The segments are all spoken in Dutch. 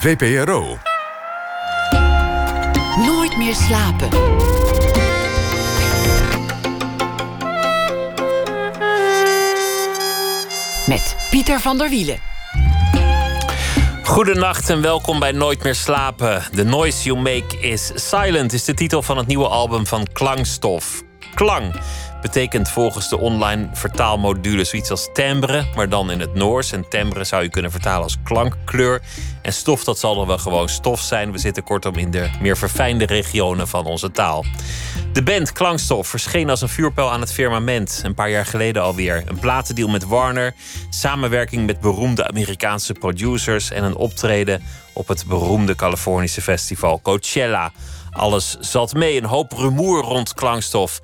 VPRO. Nooit meer slapen. Met Pieter van der Wielen. Goedenacht en welkom bij Nooit meer slapen. The Noise You Make is Silent is de titel van het nieuwe album van Klangstof. Klang betekent volgens de online vertaalmodule zoiets als timbre, maar dan in het Noors. En timbre zou je kunnen vertalen als klankkleur. En stof, dat zal dan wel gewoon stof zijn. We zitten kortom in de meer verfijnde regionen van onze taal. De band Klankstof verscheen als een vuurpijl aan het firmament. Een paar jaar geleden alweer. Een platendeal met Warner, samenwerking met beroemde Amerikaanse producers en een optreden op het beroemde Californische festival Coachella. Alles zat mee, een hoop rumoer rond klankstof.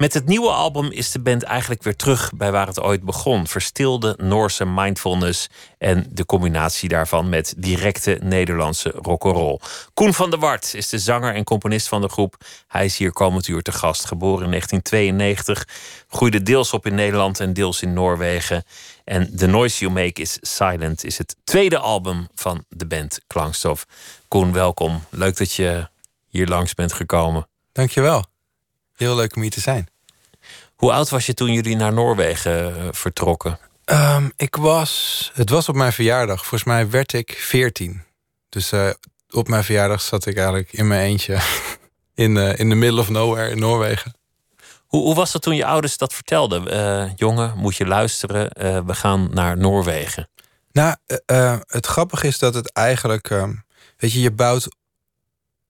Met het nieuwe album is de band eigenlijk weer terug bij waar het ooit begon. Verstilde Noorse mindfulness en de combinatie daarvan met directe Nederlandse rock'n'roll. Koen van der Wart is de zanger en componist van de groep. Hij is hier komend uur te gast, geboren in 1992. Groeide deels op in Nederland en deels in Noorwegen. En The Noise You Make is Silent is het tweede album van de band Klankstof. Koen, welkom. Leuk dat je hier langs bent gekomen. Dankjewel. Heel leuk om hier te zijn. Hoe oud was je toen jullie naar Noorwegen uh, vertrokken? Um, ik was. Het was op mijn verjaardag. Volgens mij werd ik 14. Dus uh, op mijn verjaardag zat ik eigenlijk in mijn eentje. in, uh, in the middle of nowhere in Noorwegen. Hoe, hoe was dat toen je ouders dat vertelden? jongen, moet je luisteren. we gaan naar Noorwegen. Nou, het grappige is dat het eigenlijk. Ehm, weet je, je bouwt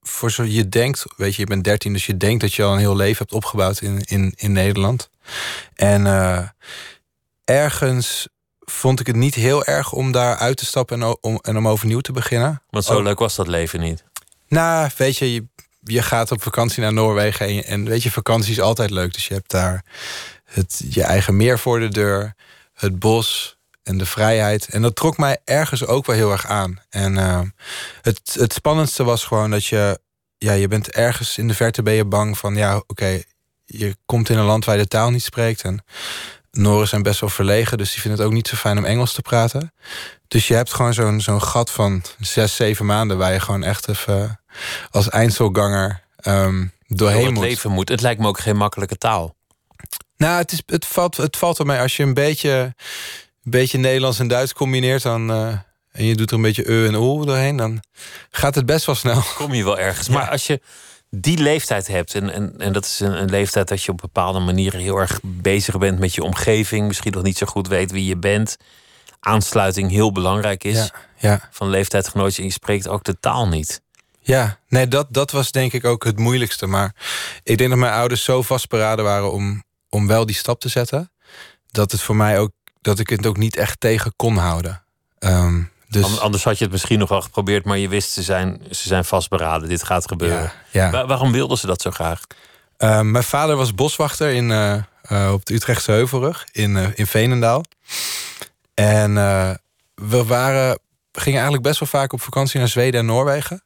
voor zo je denkt, weet je, je bent 13, dus je denkt dat je al een heel leven hebt opgebouwd in, in, in Nederland. En uh, ergens vond ik het niet heel erg om daar uit te stappen en om, en om overnieuw te beginnen. Want zo leuk was dat leven niet. Nou, weet je, je, je gaat op vakantie naar Noorwegen en, en, weet je, vakantie is altijd leuk. Dus je hebt daar het, je eigen meer voor de deur, het bos, en de vrijheid. En dat trok mij ergens ook wel heel erg aan. En uh, het, het spannendste was gewoon dat je, ja, je bent ergens in de verte ben je bang van, ja, oké, je komt in een land waar je de taal niet spreekt. En Noren zijn best wel verlegen, dus die vinden het ook niet zo fijn om Engels te praten. Dus je hebt gewoon zo'n zo'n gat van zes, zeven maanden waar je gewoon echt even als eindselganger um, doorheen het moet. leven moet. Het lijkt me ook geen makkelijke taal. Nou, het, is, het, valt, het valt wel mee als je een beetje een beetje Nederlands en Duits combineert... Dan, uh, en je doet er een beetje e en o doorheen... dan gaat het best wel snel. Kom je wel ergens. Maar als je die leeftijd hebt... en, en, en dat is een, een, leeftijd dat je op bepaalde manieren... heel erg bezig bent met je omgeving... misschien nog niet zo goed weet wie je bent... aansluiting heel belangrijk is... Ja, ja. van leeftijdgenootjes... en je spreekt ook de taal niet... Ja, nee, dat, dat was denk ik ook het moeilijkste. Maar ik denk dat mijn ouders zo vastberaden waren om, om wel die stap te zetten. Dat het voor mij ook dat ik het ook niet echt tegen kon houden. Um, dus... Anders had je het misschien nog wel geprobeerd, maar je wist ze zijn, ze zijn vastberaden. Dit gaat gebeuren. Ja, ja. waarom wilden ze dat zo graag? Uh, mijn vader was boswachter in, uh, uh, op de Utrechtse Heuvelrug in, in Veenendaal. En we waren, gingen eigenlijk best wel vaak op vakantie naar Zweden en Noorwegen.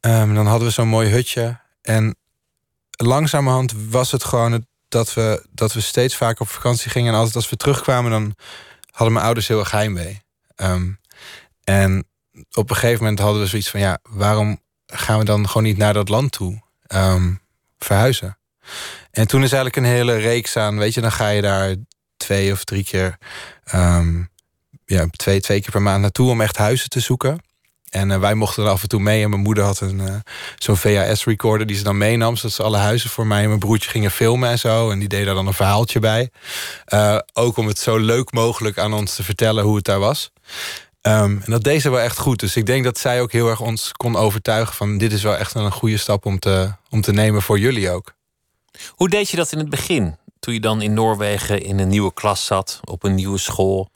Um, dan hadden we zo'n mooi hutje. En langzamerhand was het gewoon het dat we, dat we steeds vaker op vakantie gingen. En altijd als we terugkwamen, dan hadden mijn ouders heel erg heimwee. Um, en op een gegeven moment hadden we zoiets van... ja, waarom gaan we dan gewoon niet naar dat land toe um, verhuizen? En toen is eigenlijk een hele reeks aan... weet je, dan ga je daar twee of drie keer... Um, ja, twee, twee keer per maand naartoe om echt huizen te zoeken. En uh, wij mochten er af en toe mee. En mijn moeder had een uh, zo'n VHS-recorder die ze dan meenam. Zodat ze alle huizen voor mij en mijn broertje gingen filmen en zo. En die deden daar dan een verhaaltje bij. Uh, ook om het zo leuk mogelijk aan ons te vertellen hoe het daar was. Um, en dat deed ze wel echt goed. Dus ik denk dat zij ook heel erg ons kon overtuigen van... dit is wel echt een goede stap om te, om te nemen voor jullie ook. Hoe deed je dat in het begin? Toen je dan in Noorwegen in een nieuwe klas zat, op een nieuwe school...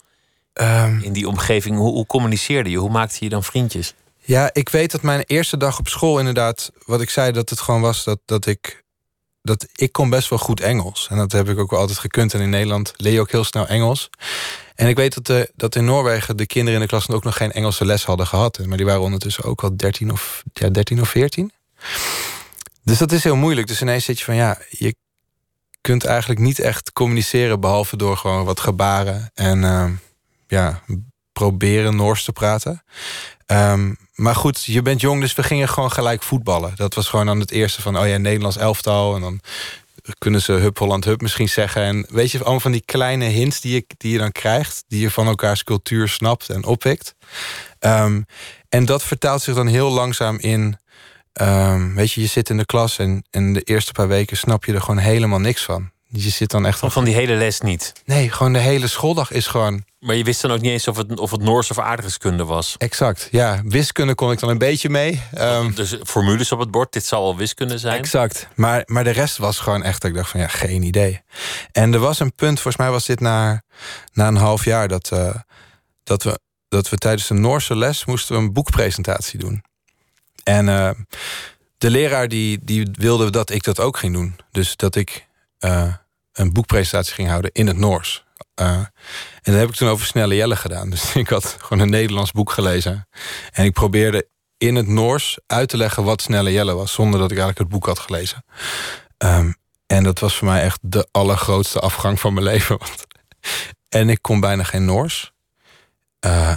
Um, in die omgeving, hoe, hoe, communiceerde je? Hoe maakte je dan vriendjes? Ja, ik weet dat mijn eerste dag op school inderdaad, wat ik zei, dat het gewoon was dat, dat ik. Dat ik kon best wel goed Engels. En dat heb ik ook wel altijd gekund. En in Nederland leer je ook heel snel Engels. En ik weet dat, de, dat in Noorwegen de kinderen in de klas ook nog geen Engelse les hadden gehad. Maar die waren ondertussen ook al 13 of, ja, 13 of 14. Dus dat is heel moeilijk. Dus ineens zit je van ja, je kunt eigenlijk niet echt communiceren. Behalve door gewoon wat gebaren. En uh, ja, proberen Noors te praten. Ehm, maar goed, je bent jong, dus we gingen gewoon gelijk voetballen. Dat was gewoon aan het eerste van, oh ja, Nederlands elftal. En dan kunnen ze Hup Holland Hup misschien zeggen. En weet je, allemaal van die kleine hints die je, die je dan krijgt... die je van elkaars cultuur snapt en oppikt. Um, en dat vertaalt zich dan heel langzaam in... Um, weet je, je zit in de klas en, en de eerste paar weken snap je er gewoon helemaal niks van. Je zit dan echt... Van die hele les niet? Nee, gewoon de hele schooldag is gewoon... Maar je wist dan ook niet eens of het, of het Noors of aardrijkskunde was? Exact, ja. Wiskunde kon ik dan een beetje mee. Um, dus formules op het bord, dit zal wel wiskunde zijn? Exact. Maar, maar de rest was gewoon echt dat ik dacht van ja, geen idee. En er was een punt, volgens mij was dit na, na een half jaar... Dat, uh, dat, we, dat we tijdens de Noorse les moesten we een boekpresentatie doen. En uh, de leraar die, die wilde dat ik dat ook ging doen. Dus dat ik... Uh, een boekpresentatie ging houden in het Noors. Uh, en dat heb ik toen over Snelle Jelle gedaan. Dus ik had gewoon een Nederlands boek gelezen. En ik probeerde in het Noors uit te leggen wat Snelle Jelle was... zonder dat ik eigenlijk het boek had gelezen. Um, en dat was voor mij echt de allergrootste afgang van mijn leven. Want, en ik kon bijna geen Noors. Uh,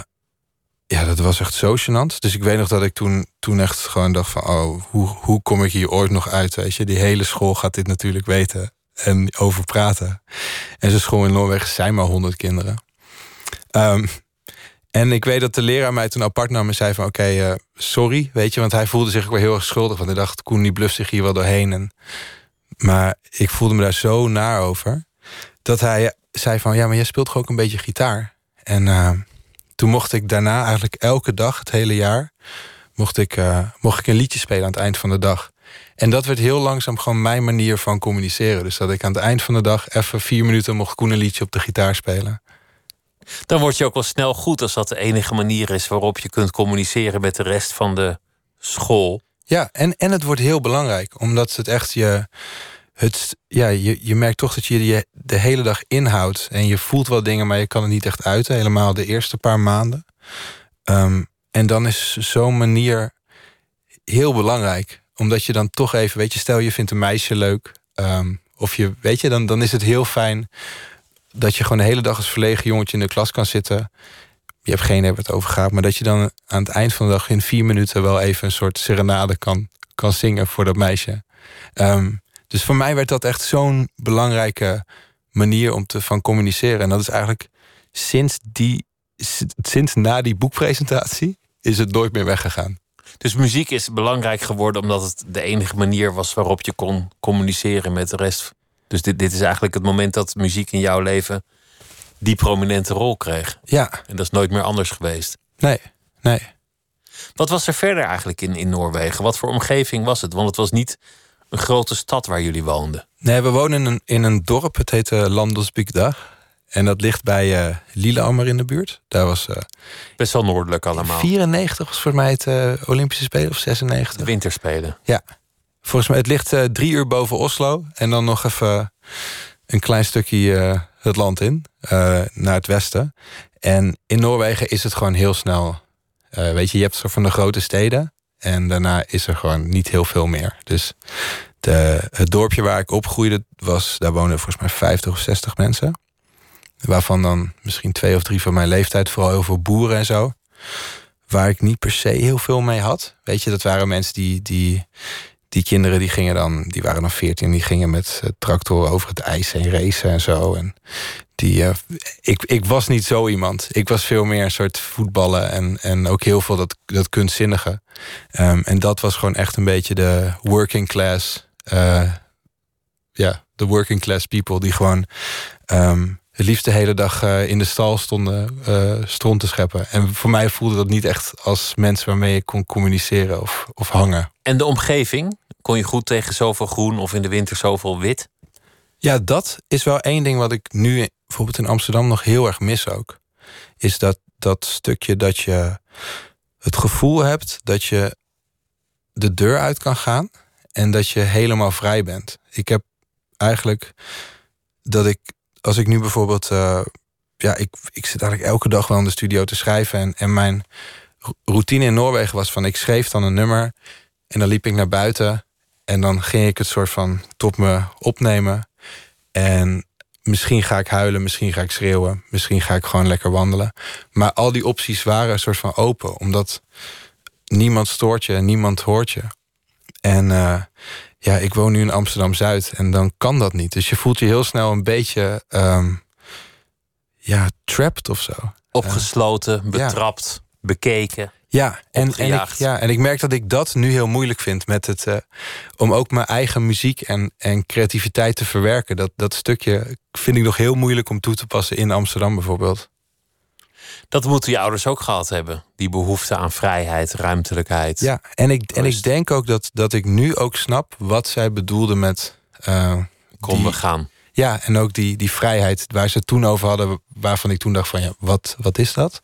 ja, dat was echt zo gênant. Dus ik weet nog dat ik toen, toen echt gewoon dacht van... oh, hoe, hoe kom ik hier ooit nog uit, weet je? Die hele school gaat dit natuurlijk weten en over praten. En zijn school in Noorwegen zijn maar honderd kinderen. Um, en ik weet dat de leraar mij toen apart nam en zei van... oké, uh, sorry, weet je, want hij voelde zich ook wel heel erg schuldig. Want hij dacht, Koen die bluft zich hier wel doorheen. En, maar ik voelde me daar zo naar over... dat hij zei van, ja, maar jij speelt toch ook een beetje gitaar? En uh, toen mocht ik daarna eigenlijk elke dag, het hele jaar... mocht ik, uh, mocht ik een liedje spelen aan het eind van de dag. En dat werd heel langzaam gewoon mijn manier van communiceren. Dus dat ik aan het eind van de dag even vier minuten mocht Koen een liedje op de gitaar spelen. Dan word je ook wel snel goed als dat de enige manier is waarop je kunt communiceren met de rest van de school. Ja, en, en het wordt heel belangrijk, omdat het echt je. Het, ja, je, je merkt toch dat je je de hele dag inhoudt. En je voelt wel dingen, maar je kan het niet echt uiten. Helemaal de eerste paar maanden. Um, en dan is zo'n manier heel belangrijk omdat je dan toch even, weet je, stel je vindt een meisje leuk. Um, of je, weet je, dan, dan is het heel fijn dat je gewoon de hele dag als verlegen jongetje in de klas kan zitten. Je hebt geen idee waar het over gaat. Maar dat je dan aan het eind van de dag in vier minuten wel even een soort serenade kan, kan zingen voor dat meisje. Um, dus voor mij werd dat echt zo'n belangrijke manier om te van communiceren. En dat is eigenlijk sinds die, sinds na die boekpresentatie is het nooit meer weggegaan. Dus muziek is belangrijk geworden omdat het de enige manier was waarop je kon communiceren met de rest. Dus dit, dit is eigenlijk het moment dat muziek in jouw leven die prominente rol kreeg. Ja. En dat is nooit meer anders geweest. Nee, nee. Wat was er verder eigenlijk in, in Noorwegen? Wat voor omgeving was het? Want het was niet een grote stad waar jullie woonden. Nee, we wonen in een, in een dorp. Het heette Landelsbygdag. En dat ligt bij uh, Lillehammer in de buurt. Daar was. Uh, Best wel noordelijk allemaal. 94 was voor mij het uh, Olympische Spelen of 96. De winterspelen. Ja. Volgens mij, het ligt drie uur boven Oslo. En dan nog even een klein stukje het land in, naar het westen. En in Noorwegen is het gewoon heel snel. weet je, je hebt zo van de grote steden. En daarna is er gewoon niet heel veel meer. Dus de, het dorpje waar ik opgroeide, was, daar wonen volgens mij 50 of 60 mensen. Waarvan dan misschien twee of drie van mijn leeftijd vooral veel boeren en zo. Waar ik niet per se heel veel mee had. Weet je, dat waren mensen die, die, die kinderen die gingen dan, die waren dan veertien, die gingen met tractoren over het ijs en racen en zo. En die, uh, ik, ik was niet zo iemand. Ik was veel meer een soort voetballen en, en ook heel veel dat, dat kunstzinnige. Um, en dat was gewoon echt een beetje de working class. Uh, ja, de working class people die gewoon um, het liefst de hele dag uh, in de stal stonden uh, stront te scheppen. En voor mij voelde dat niet echt als mensen waarmee je kon communiceren of, of hangen. En de omgeving? Kon je goed tegen zoveel groen of in de winter zoveel wit? Ja, dat is wel één ding wat ik nu bijvoorbeeld in Amsterdam nog heel erg mis ook. Is dat, dat stukje dat je het gevoel hebt dat je de deur uit kan gaan en dat je helemaal vrij bent. Ik heb eigenlijk dat ik als ik nu bijvoorbeeld. Uh, ja, ik, ik zit eigenlijk elke dag wel in de studio te schrijven. En, en mijn routine in Noorwegen was van ik schreef dan een nummer. En dan liep ik naar buiten. En dan ging ik het soort van tot me opnemen. En misschien ga ik huilen, misschien ga ik schreeuwen, misschien ga ik gewoon lekker wandelen. Maar al die opties waren een soort van open, omdat niemand stoort je, niemand hoort je. En uh, ja, ik woon nu in Amsterdam Zuid en dan kan dat niet. Dus je voelt je heel snel een beetje, um, ja, trapped of zo. Opgesloten, uh, betrapt, ja. bekeken. Ja en, en ik, ja, en ik merk dat ik dat nu heel moeilijk vind met het. Uh, om ook mijn eigen muziek en, en creativiteit te verwerken. Dat, dat stukje vind ik nog heel moeilijk om toe te passen in Amsterdam bijvoorbeeld. Dat moeten je ouders ook gehad hebben. Die behoefte aan vrijheid, ruimtelijkheid. Ja, en ik, en ik denk ook dat, dat ik nu ook snap wat zij bedoelden met. Uh, Konden gaan. Ja, en ook die, die vrijheid waar ze het toen over hadden, waarvan ik toen dacht van ja, wat, wat is dat?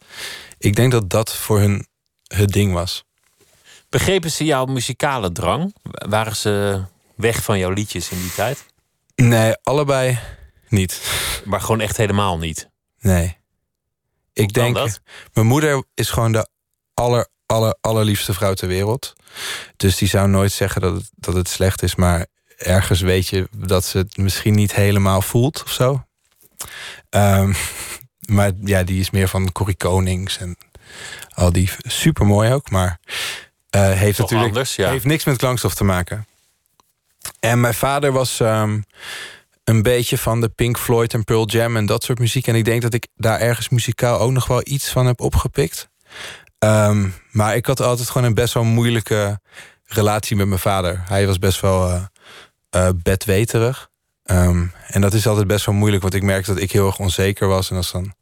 Ik denk dat dat voor hun het ding was. Begrepen ze jouw muzikale drang? Waren ze weg van jouw liedjes in die tijd? Nee, allebei niet. Maar gewoon echt helemaal niet? Nee. Ik denk, dat? mijn moeder is gewoon de aller, aller, allerliefste vrouw ter wereld. Dus die zou nooit zeggen dat het, dat het slecht is, maar ergens weet je dat ze het misschien niet helemaal voelt of zo. Um, maar ja, die is meer van Corrie Konings en al die super mooi ook, maar uh, heeft natuurlijk anders, ja. heeft niks met klankstof te maken. En mijn vader was um, een beetje van de Pink Floyd en Pearl Jam en dat soort muziek. En ik denk dat ik daar ergens muzikaal ook nog wel iets van heb opgepikt. Um, maar ik had altijd gewoon een best wel moeilijke relatie met mijn vader. Hij was best wel uh, uh, bedweterig. Um, en dat is altijd best wel moeilijk, want ik merkte dat ik heel erg onzeker was. En, als dan,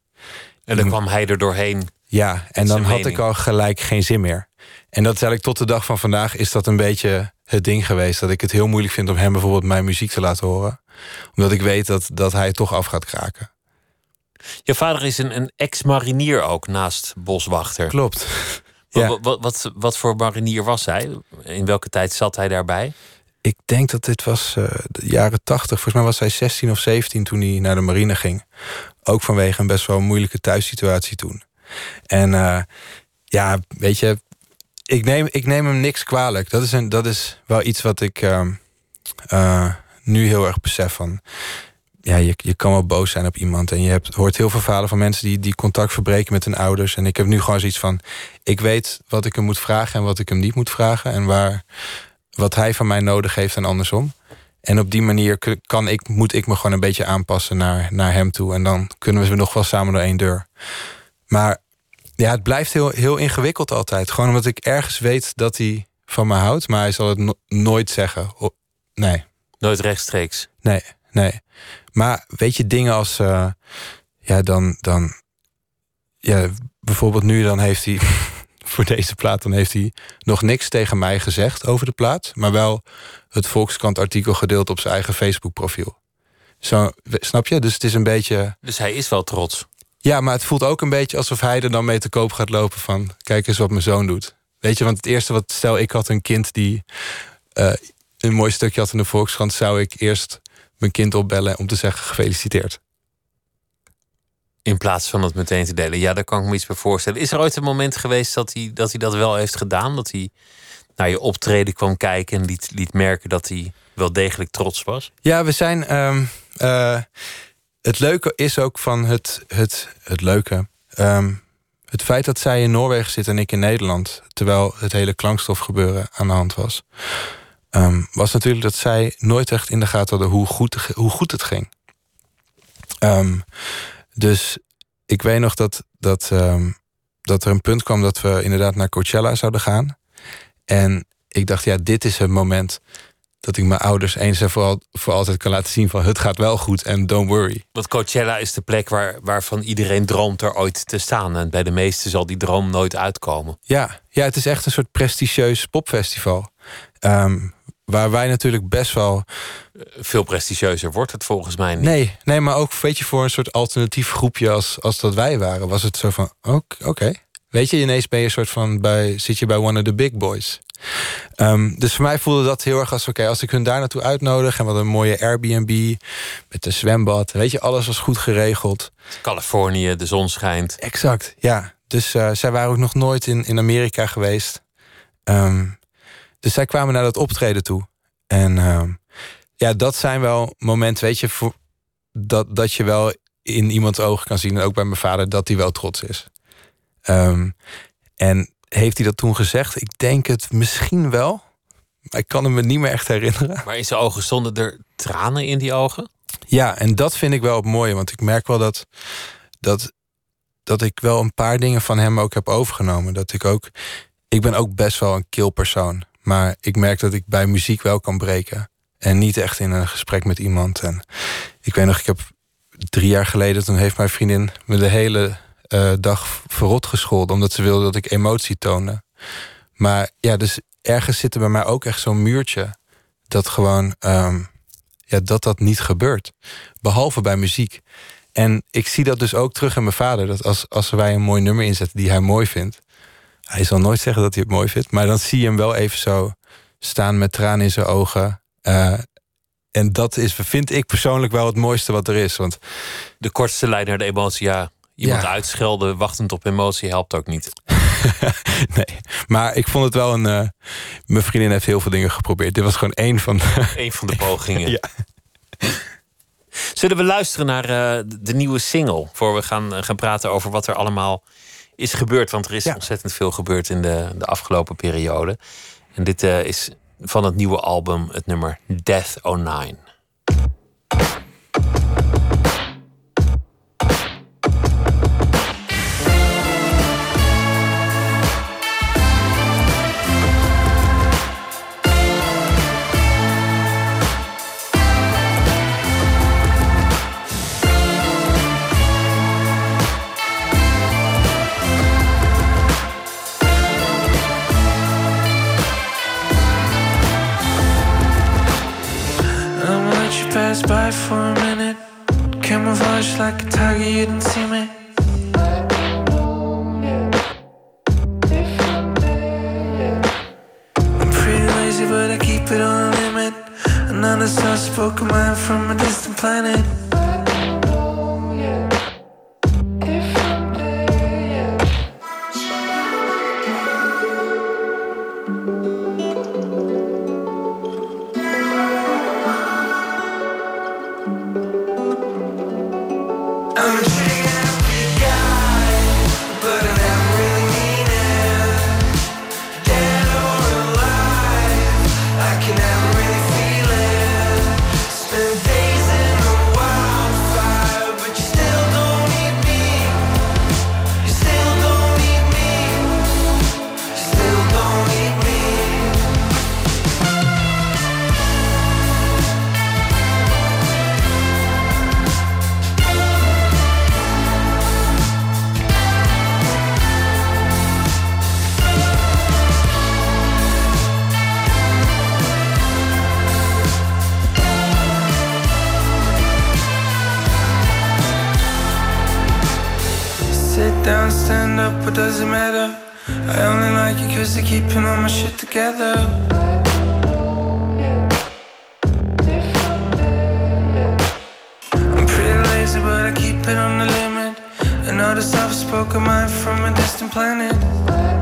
en dan kwam hij er doorheen. Ja, en dan had ik al gelijk geen zin meer. En dat is eigenlijk tot de dag van vandaag is dat een beetje het ding geweest. Dat ik het heel moeilijk vind om hem bijvoorbeeld mijn muziek te laten horen. Omdat ik weet dat, dat hij toch af gaat kraken. Je vader is een, een ex-marinier ook naast boswachter. Klopt. Ja. Wat, wat, wat, wat, voor marinier was hij? In welke tijd zat hij daarbij? Ik denk dat dit was uh, de jaren tachtig. Volgens mij was hij 16 of 17 toen hij naar de marine ging. Ook vanwege een best wel moeilijke thuissituatie toen. En uh, ja, weet je, ik neem, ik neem hem niks kwalijk. Dat is, een, dat is wel iets wat ik uh, uh, nu heel erg besef van. Ja, je, je kan wel boos zijn op iemand. En je hebt, hoort heel veel verhalen van mensen die, die contact verbreken met hun ouders. En ik heb nu gewoon zoiets van: ik weet wat ik hem moet vragen en wat ik hem niet moet vragen. En waar, wat hij van mij nodig heeft en andersom. En op die manier kan ik, moet ik me gewoon een beetje aanpassen naar, naar hem toe. En dan kunnen we nog wel samen door één deur. Maar ja, het blijft heel, heel ingewikkeld altijd. Gewoon omdat ik ergens weet dat hij van me houdt, maar hij zal het nooit zeggen. nee. Nooit rechtstreeks. Nee, nee. Maar weet je, dingen als. Uh, ja, dan. dan ja, bijvoorbeeld nu, dan heeft hij. voor deze plaat, dan heeft hij nog niks tegen mij gezegd over de plaat. Maar wel het Volkskrant-artikel gedeeld op zijn eigen Facebook-profiel. Zo, snap je? Dus het is een beetje. Dus hij is wel trots. Ja, maar het voelt ook een beetje alsof hij er dan mee te koop gaat lopen van... kijk eens wat mijn zoon doet. Weet je, want het eerste wat... stel, ik had een kind die uh, een mooi stukje had in de Volkskrant... zou ik eerst mijn kind opbellen om te zeggen gefeliciteerd. In plaats van het meteen te delen. Ja, daar kan ik me iets bij voorstellen. Is er ooit een moment geweest dat hij dat, hij dat wel heeft gedaan? Dat hij naar je optreden kwam kijken en liet, liet merken dat hij wel degelijk trots was? Ja, we zijn... Um, uh, het leuke is ook van het, het, het leuke. Um, het feit dat zij in Noorwegen zit en ik in Nederland, terwijl het hele klankstofgebeuren aan de hand was, um, was natuurlijk dat zij nooit echt in de gaten hadden hoe goed, hoe goed het ging. Um, dus ik weet nog dat, dat, dat er een punt kwam dat we inderdaad naar Coachella zouden gaan. En ik dacht, ja, dit is het moment dat ik mijn ouders eens en voor, voor altijd kan laten zien van het gaat wel goed en don't worry. Want Coachella is de plek waar, waarvan iedereen droomt er ooit te staan. En bij de meesten zal die droom nooit uitkomen. Ja, ja het is echt een soort prestigieus popfestival. Um, waar wij natuurlijk best wel... Veel prestigieuzer wordt het volgens mij niet. Nee, nee maar ook weet je, voor een soort alternatief groepje als, als dat wij waren... was het zo van, oké. Weet je, ineens ben je een soort van bij, zit je bij one of the big boys. Um, dus voor mij voelde dat heel erg als... oké, als ik hun daar naartoe uitnodig... en wat een mooie Airbnb met een zwembad... weet je, alles was goed geregeld. Californië, de zon schijnt. Exact, ja. Dus uh, zij waren ook nog nooit in, in Amerika geweest. Um, dus zij kwamen naar dat optreden toe. En um, ja, dat zijn wel momenten, weet je... Voor, dat, dat je wel in iemands ogen kan zien, en ook bij mijn vader, dat hij wel trots is. Ehm, en heeft hij dat toen gezegd? Ik denk het misschien wel. Maar ik kan hem me niet meer echt herinneren. Maar in zijn ogen stonden er tranen in die ogen? Ja, en dat vind ik wel het mooie. Want ik merk wel dat, dat, dat ik wel een paar dingen van hem ook heb overgenomen. Dat ik ook. Ik ben ook best wel een kill persoon. Maar ik merk dat ik bij muziek wel kan breken. En niet echt in een gesprek met iemand. En ik weet nog, ik heb drie jaar geleden, toen heeft mijn vriendin me de hele uh, dag verrot gescholden. Omdat ze wilde dat ik emotie toonde. Maar ja, dus ergens zit er bij mij ook echt zo'n muurtje. Dat gewoon, um, ja, dat dat niet gebeurt. Behalve bij muziek. En ik zie dat dus ook terug in mijn vader. Dat als, als wij een mooi nummer inzetten die hij mooi vindt. Hij zal nooit zeggen dat hij het mooi vindt. Maar dan zie je hem wel even zo staan met tranen in zijn ogen. Uh, en dat is, vind ik persoonlijk wel het mooiste wat er is. Want de kortste lijn naar de emotie, ja. Iemand uitschelden, wachtend op emotie, helpt ook niet. nee, maar ik vond het wel een. Uh, mijn vriendin heeft heel veel dingen geprobeerd. Dit was gewoon één van. Eén van de pogingen. ja. Zullen we luisteren naar uh, de nieuwe single? Voor we gaan, gaan praten over wat er allemaal is gebeurd. Want er is ontzettend veel gebeurd in de, de afgelopen periode. En dit is van het nieuwe album, het nummer Death 09. down, stand up, what does it matter? I only like you cause you're keeping all my shit together. I'm pretty lazy but I keep it on the limit. Another this soft spoken mind from a distant planet.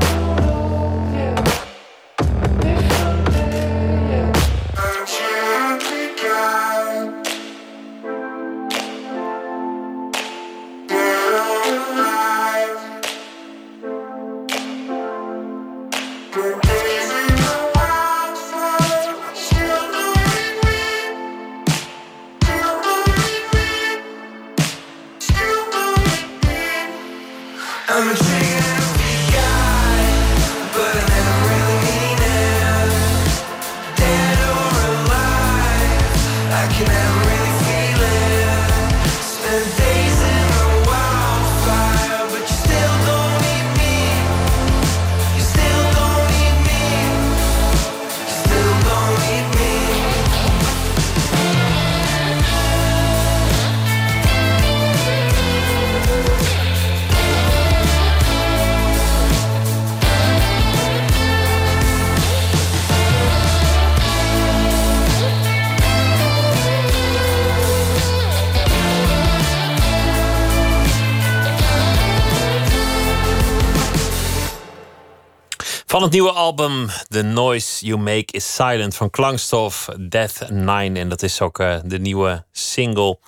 Het nieuwe album The Noise You Make Is Silent van Klankstof Death 9. En dat is ook uh, de nieuwe single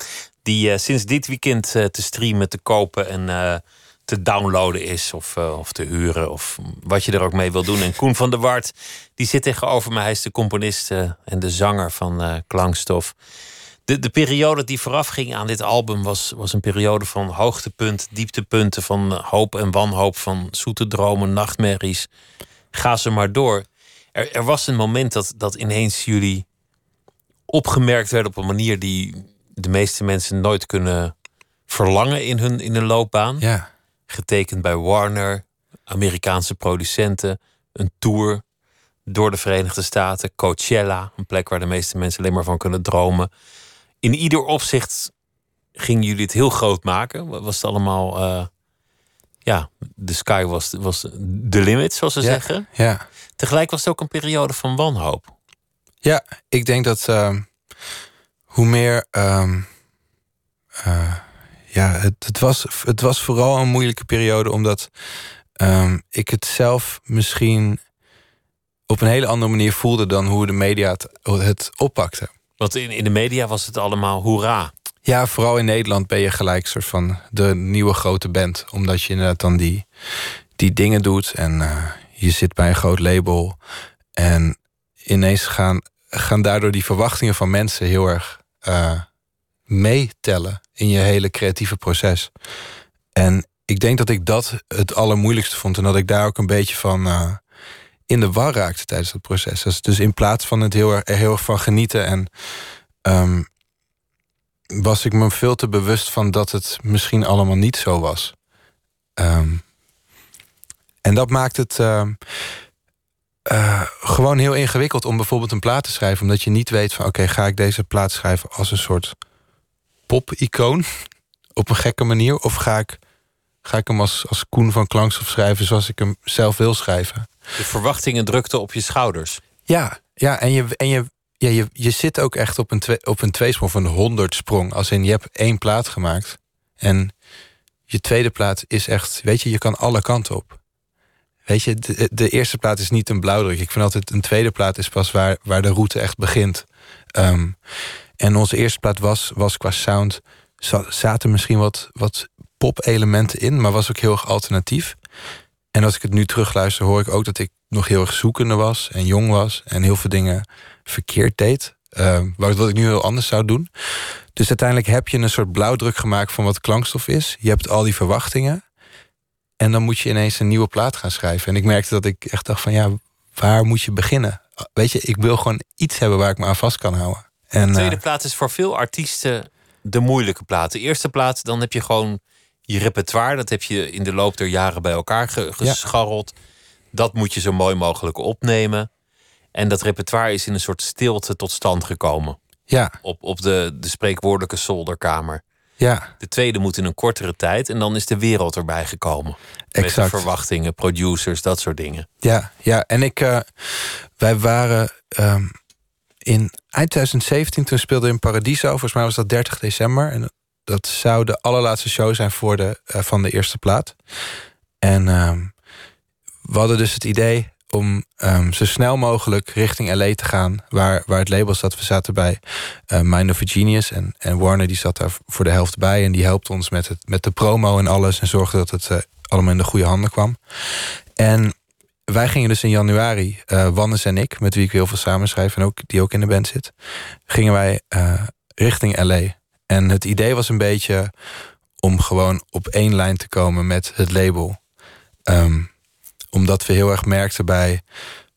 Die sinds dit weekend te streamen, te kopen en te downloaden is of, of te huren of wat je er ook mee wil doen. En Koen van der Wart, die zit tegenover me. Hij is de componist en de zanger van Klankstof. De, de periode die vooraf ging aan dit album was, was een periode van hoogtepunt, dieptepunten, van hoop en wanhoop, van zoete dromen, nachtmerries. Ga ze maar door. Er, er was een moment dat, dat ineens jullie opgemerkt werden op een manier die de meeste mensen nooit kunnen verlangen in hun, in hun loopbaan. Ja getekend bij Warner, Amerikaanse producenten, een tour door de Verenigde Staten, Coachella, een plek waar de meeste mensen alleen maar van kunnen dromen. In ieder opzicht gingen jullie het heel groot maken. Was het allemaal, uh, ja, de sky was, was de limit, zoals ze zeggen. Ja. Tegelijk was het ook een periode van wanhoop. Ja, ik denk dat uh, hoe meer. Uh, ja, het, het, was, het was vooral een moeilijke periode omdat um, ik het zelf misschien op een hele andere manier voelde dan hoe de media het, het oppakte. Want in, in de media was het allemaal hoera. Ja, vooral in Nederland ben je gelijk soort van de nieuwe grote band. Omdat je inderdaad dan die, die dingen doet en uh, je zit bij een groot label. En ineens gaan, gaan daardoor die verwachtingen van mensen heel erg uh, meetellen in je hele creatieve proces. En ik denk dat ik dat het allermoeilijkste vond. En dat ik daar ook een beetje van uh, in de war raakte tijdens het proces. Dus, in plaats van het heel erg, er heel erg van genieten en um, was ik me veel te bewust van dat het misschien allemaal niet zo was. Um, en dat maakt het uh, uh, gewoon heel ingewikkeld om bijvoorbeeld een plaat te schrijven. Omdat je niet weet van oké, ga ik deze plaat schrijven als een soort pop-icoon op een gekke manier? Of ga ik, ga ik hem als, als Koen van Klankstof schrijven zoals ik hem zelf wil schrijven? De verwachtingen drukten op je schouders. Ja, ja en, je, en je, ja, je, je zit ook echt op een, twee, op een tweesprong van een honderdsprong. Als in je hebt één plaat gemaakt en je tweede plaat is echt, weet je, je kan alle kanten op. Weet je, de, de eerste plaat is niet een blauwdruk. Ik vind altijd een tweede plaat is pas waar, waar de route echt begint. Um, en onze eerste plaat was, was qua sound... zaten misschien wat, wat pop-elementen in... maar was ook heel erg alternatief. En als ik het nu terugluister, hoor ik ook dat ik nog heel erg zoekende was... en jong was en heel veel dingen verkeerd deed. Uh, wat ik nu heel anders zou doen. Dus uiteindelijk heb je een soort blauwdruk gemaakt... van wat klankstof is. Je hebt al die verwachtingen... En dan moet je ineens een nieuwe plaat gaan schrijven. En ik merkte dat ik echt dacht van ja, waar moet je beginnen? Weet je, ik wil gewoon iets hebben waar ik me aan vast kan houden. En, de tweede uh, plaat is voor veel artiesten de moeilijke plaat. De eerste plaat, dan heb je gewoon je repertoire. Dat heb je in de loop der jaren bij elkaar gescharreld. Dat moet je zo mooi mogelijk opnemen. En dat repertoire is in een soort stilte tot stand gekomen. Ja. Op, op de, de spreekwoordelijke zolderkamer. Ja. De tweede moet in een kortere tijd. En dan is de wereld erbij gekomen. Exact. Met verwachtingen, producers, dat soort dingen. Ja, ja. en ik... Uh, wij waren... Um, in eind 2017, toen speelde in Paradiso. Volgens mij was dat 30 december. En dat zou de allerlaatste show zijn voor de, uh, van de eerste plaat. En um, we hadden dus het idee om um, zo snel mogelijk richting LA te gaan. Waar, waar het label zat. We zaten bij uh, Mind of a Genius. En, en Warner die zat daar voor de helft bij. En die helpt ons met, het, met de promo en alles. En zorgde dat het uh, allemaal in de goede handen kwam. En wij gingen dus in januari, uh, Wannes en ik, met wie ik heel veel samenschrijf en ook, die ook in de band zit, gingen wij richting LA. En het idee was een beetje om gewoon op één lijn te komen met het label. Um, omdat we heel erg merkten bij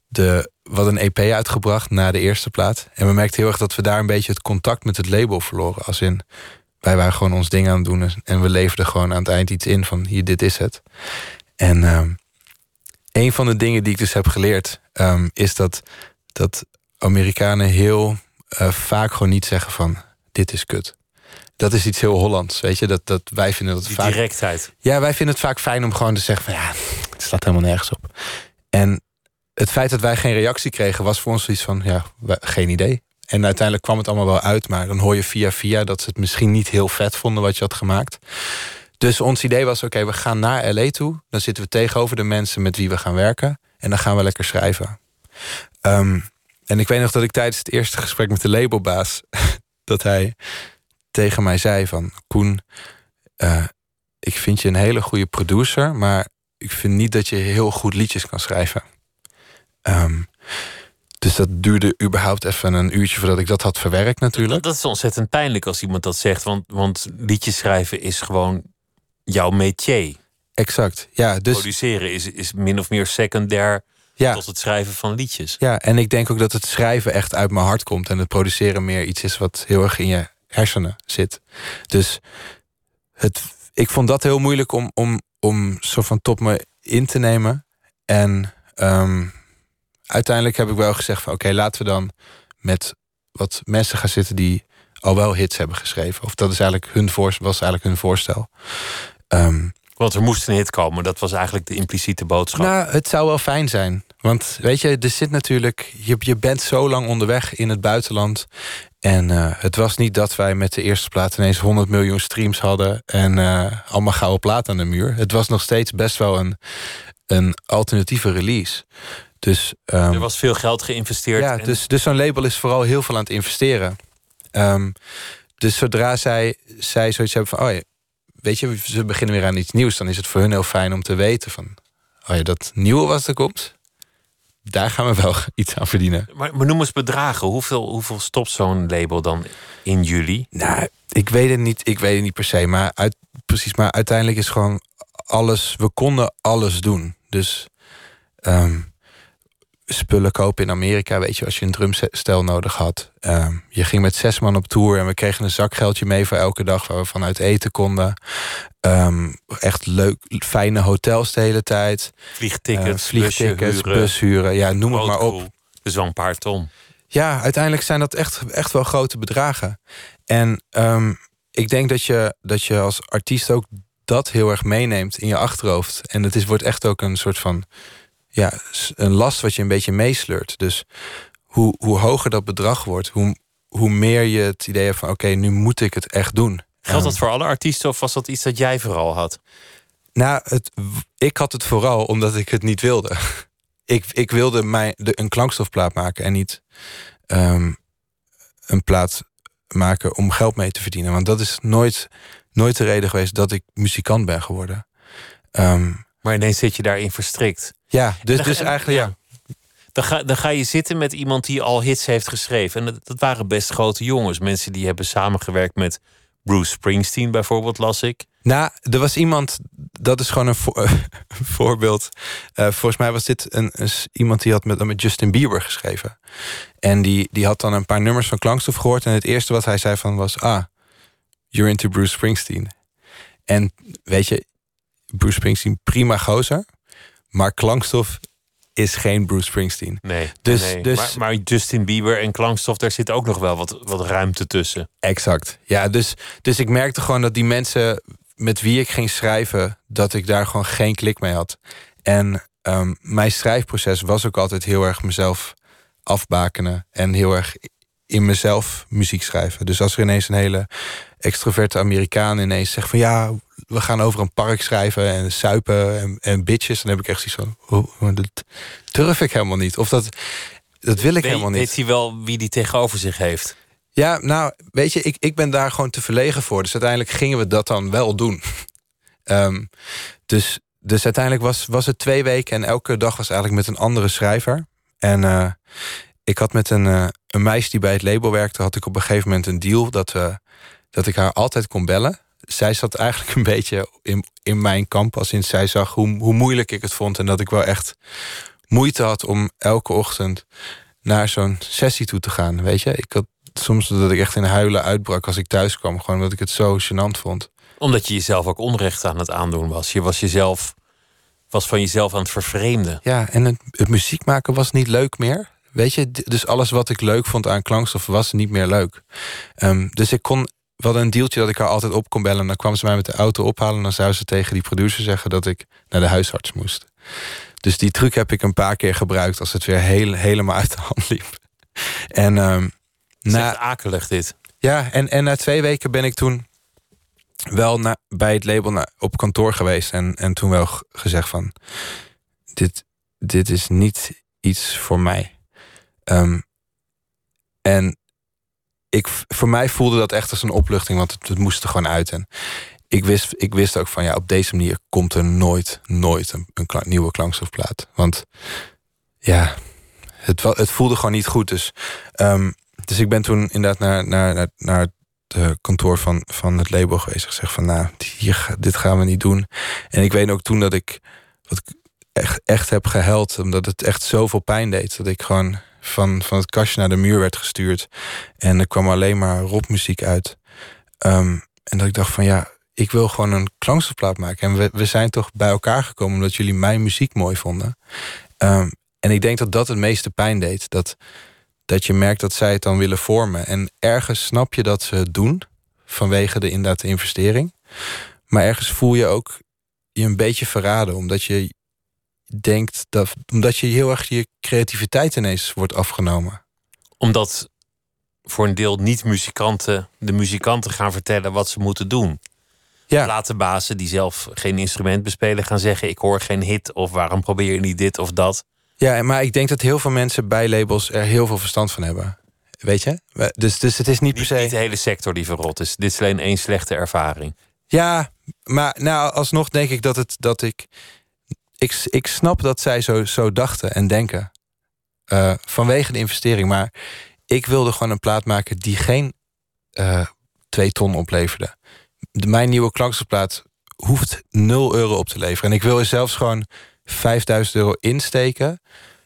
de. Wat een EP uitgebracht na de eerste plaat. En we merkten heel erg dat we daar een beetje het contact met het label verloren. Als in, wij waren gewoon ons ding aan het doen. En we leverden gewoon aan het eind iets in van hier, dit is het. En um, een van de dingen die ik dus heb geleerd, um, is dat, dat Amerikanen heel uh, vaak gewoon niet zeggen van dit is kut. Dat is iets heel Hollands, weet je. Dat, dat wij vinden dat Die vaak. Directheid. Ja, wij vinden het vaak fijn om gewoon te zeggen van ja, het staat helemaal nergens op. En het feit dat wij geen reactie kregen, was voor ons zoiets van ja, geen idee. En uiteindelijk kwam het allemaal wel uit, maar dan hoor je via via dat ze het misschien niet heel vet vonden wat je had gemaakt. Dus ons idee was: oké, we gaan naar LA toe. Dan zitten we tegenover de mensen met wie we gaan werken. En dan gaan we lekker schrijven. Um, en ik weet nog dat ik tijdens het eerste gesprek met de labelbaas. dat hij tegen mij zei van... Koen, uh, ik vind je een hele goede producer... maar ik vind niet dat je heel goed liedjes kan schrijven. Um, dus dat duurde überhaupt even een uurtje voordat ik dat had verwerkt natuurlijk. Dat, is ontzettend pijnlijk als iemand dat zegt. Want, want liedjes schrijven is gewoon jouw métier. Exact, ja. Dus... Produceren is, is min of meer secundair ja. tot het schrijven van liedjes. Ja, en ik denk ook dat het schrijven echt uit mijn hart komt... en het produceren meer iets is wat heel erg in je hersenen zit. Dus het, ik vond dat heel moeilijk om, om, om zo van top me in te nemen. En... Um, uiteindelijk heb ik wel gezegd van oké, laten we dan met wat mensen gaan zitten die al wel hits hebben geschreven. Of dat is eigenlijk hun voorstel, was eigenlijk hun voorstel. Um, Want er moest een hit komen, dat was eigenlijk de impliciete boodschap. Nou, het zou wel fijn zijn. Want weet je, er zit natuurlijk. Je, je bent zo lang onderweg in het buitenland. En uh, het was niet dat wij met de eerste plaat ineens 100 miljoen streams hadden. en uh, allemaal gouden plaat aan de muur. Het was nog steeds best wel een, een alternatieve release. Dus, um, er was veel geld geïnvesteerd. Ja, dus, dus zo'n label is vooral heel veel aan het investeren. Um, dus zodra zij, zij zoiets hebben van... oh ja, weet je, ze beginnen weer aan iets nieuws... dan is het voor hun heel fijn om te weten van... oh ja, dat nieuwe wat er komt... daar gaan we wel iets aan verdienen. Maar, maar noem eens bedragen. Hoeveel, hoeveel stopt zo'n label dan in juli? Nou, ik weet het niet, ik weet het niet per se. Maar uit, precies, maar uiteindelijk is gewoon alles... we konden alles doen. Dus... Um, spullen kopen in Amerika. Weet je, als je een drumstel nodig had. Ehm, je ging met zes man op tour en we kregen een zakgeldje mee voor elke dag waar we vanuit eten konden. Ehm, echt leuk, fijne hotels de hele tijd. Vliegtickets, uh, vliegtickets, bushuren. Ja, noem het maar op. Dus wel een paar ton. Ja, uiteindelijk zijn dat echt, echt wel grote bedragen. En um, ik denk dat je, dat je als artiest ook dat heel erg meeneemt in je achterhoofd. En het is, wordt echt ook een soort van ja, een last wat je een beetje meesleurt. Dus hoe, hoe hoger dat bedrag wordt, hoe, hoe meer je het idee hebt van oké, nu moet ik het echt doen. Geldt dat voor alle artiesten of was dat iets dat jij vooral had? Nou, het, ik had het vooral omdat ik het niet wilde. ik, ik wilde mij de, een klankstofplaat maken en niet ehm, een plaat maken om geld mee te verdienen. Want dat is nooit, nooit de reden geweest dat ik muzikant ben geworden. Ehm, maar ineens zit je daarin verstrikt. Ja, dus, dus eigenlijk ja. Dan ga, dan ga je zitten met iemand die al hits heeft geschreven. En dat, dat waren best grote jongens. Mensen die hebben samengewerkt met Bruce Springsteen bijvoorbeeld, las ik. Nou, er was iemand, dat is gewoon een, voorbeeld. Uh, volgens mij was dit een, een, iemand die had met, met Justin Bieber geschreven. En die, die had dan een paar nummers van Klankstof gehoord. En het eerste wat hij zei van was... Ah, you're into Bruce Springsteen. En weet je, Bruce Springsteen, prima gozer. Maar klankstof is geen Bruce Springsteen. Nee, dus, Dus, maar, maar, Justin Bieber en klankstof, daar zit ook nog wel wat, wat ruimte tussen. Exact. Ja, dus, dus ik merkte gewoon dat die mensen met wie ik ging schrijven, dat ik daar gewoon geen klik mee had. En um, mijn schrijfproces was ook altijd heel erg mezelf afbakenen en heel erg in mezelf muziek schrijven. Dus als er ineens een hele extroverte Amerikaan ineens zegt van ja, we gaan over een park schrijven en suipen en, en bitches. Dan heb ik echt zoiets van, oh, dat durf ik helemaal niet. Of dat, dat wil ik helemaal niet. Weet hij wel wie die tegenover zich heeft? Ja, nou, weet je, ik, ik ben daar gewoon te verlegen voor. Dus uiteindelijk gingen we dat dan wel doen. um, dus, dus uiteindelijk was, was het twee weken en elke dag was eigenlijk met een andere schrijver. En uh, ik had met een, uh, een meisje die bij het label werkte, had ik op een gegeven moment een deal dat, uh, dat ik haar altijd kon bellen zij zat eigenlijk een beetje in, in mijn kamp. Als in zij zag hoe, hoe moeilijk ik het vond. En dat ik wel echt moeite had om elke ochtend naar zo'n sessie toe te gaan. Weet je, ik had soms dat ik echt in huilen uitbrak als ik thuis kwam. Gewoon omdat ik het zo gênant vond. Omdat je jezelf ook onrecht aan het aandoen was. Je was jezelf was van jezelf aan het vervreemden. Ja, en het, het muziek maken was niet leuk meer. Weet je, dus alles wat ik leuk vond aan klankstof was niet meer leuk. Um, dus ik kon we hadden een deeltje dat ik haar altijd op kon bellen. En dan kwam ze mij met de auto ophalen. En dan zou ze tegen die producer zeggen dat ik naar de huisarts moest. Dus die truc heb ik een paar keer gebruikt als het weer heel, helemaal uit de hand liep. En um, na akelig dit. Ja, en, en na twee weken ben ik toen wel na, bij het label na, op kantoor geweest. En, en toen wel gezegd van dit, dit is niet iets voor mij. Um, en ik, voor mij voelde dat echt als een opluchting, want het, moest er gewoon uit. En ik wist, ik wist ook van ja, op deze manier komt er nooit, nooit een, nieuwe klankstofplaat. Want ja, het, het voelde gewoon niet goed. Dus, um, dus ik ben toen inderdaad naar, naar, naar, naar het kantoor van, van het label geweest. Gezegd van nou, hier, dit gaan we niet doen. En ik weet ook toen dat ik, wat echt, echt heb gehuild. Omdat het echt zoveel pijn deed. Dat ik gewoon van, van het kastje naar de muur werd gestuurd. En er kwam alleen maar rockmuziek uit. Um, en dat ik dacht van ja, ik wil gewoon een klankstofplaat maken. En we, we zijn toch bij elkaar gekomen omdat jullie mijn muziek mooi vonden. Um, en ik denk dat dat het meeste pijn deed. Dat, dat je merkt dat zij het dan willen vormen. En ergens snap je dat ze het doen. Vanwege de inderdaad de investering. Maar ergens voel je ook je een beetje verraden. Omdat je denkt dat. Omdat je heel erg je creativiteit ineens wordt afgenomen. Omdat voor een deel niet-muzikanten de muzikanten gaan vertellen wat ze moeten doen. Ja. Platenbazen die zelf geen instrument bespelen gaan zeggen: Ik hoor geen hit of waarom probeer je niet dit of dat. Ja, maar ik denk dat heel veel mensen bij labels er heel veel verstand van hebben. Weet je? Dus, dus het is niet per se. Niet de hele sector die verrot is. Dit is alleen één slechte ervaring. Ja, maar nou, alsnog denk ik dat, het, dat ik, ik. Ik snap dat zij zo, zo dachten en denken. Uh, vanwege de investering. Maar ik wilde gewoon een plaat maken die geen uh, twee ton opleverde. De, mijn nieuwe klankstofplaat hoeft 0 euro op te leveren. En ik wil er zelfs gewoon 5000 euro insteken.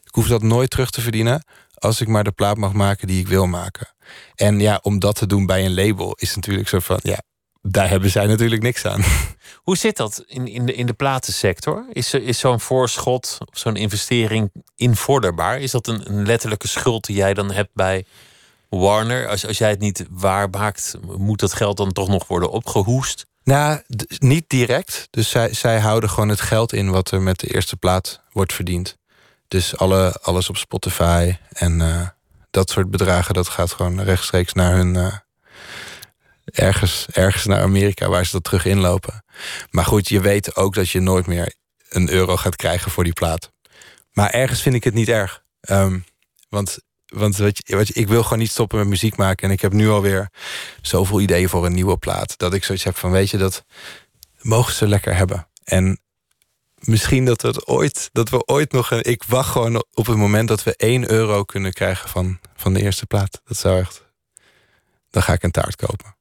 Ik hoef dat nooit terug te verdienen als ik maar de plaat mag maken die ik wil maken. En ja, om dat te doen bij een label is natuurlijk zo van, ja, daar hebben zij natuurlijk niks aan. Hoe zit dat in, in, de, in de platensector? Is, is zo'n voorschot of zo'n investering invorderbaar? Is dat een, een letterlijke schuld die jij dan hebt bij Warner? Als, als jij het niet waarmaakt, moet dat geld dan toch nog worden opgehoest? Nou, niet direct. Dus zij, zij houden gewoon het geld in wat er met de eerste plaat wordt verdiend. Dus alle, alles op Spotify en uh, dat soort bedragen, dat gaat gewoon rechtstreeks naar hun. Uh, ergens, ergens naar Amerika waar ze dat terug inlopen. Maar goed, je weet ook dat je nooit meer een euro gaat krijgen voor die plaat. Maar ergens vind ik het niet erg. Um, want want wat ik wil gewoon niet stoppen met muziek maken. En ik heb nu alweer zoveel ideeën voor een nieuwe plaat. Dat ik zoiets heb van, weet je, dat mogen ze lekker hebben. En misschien dat, het ooit, dat we ooit nog... Een, ik wacht gewoon op het moment dat we 1 euro kunnen krijgen van, van de eerste plaat. Dat zou echt... Dan ga ik een taart kopen.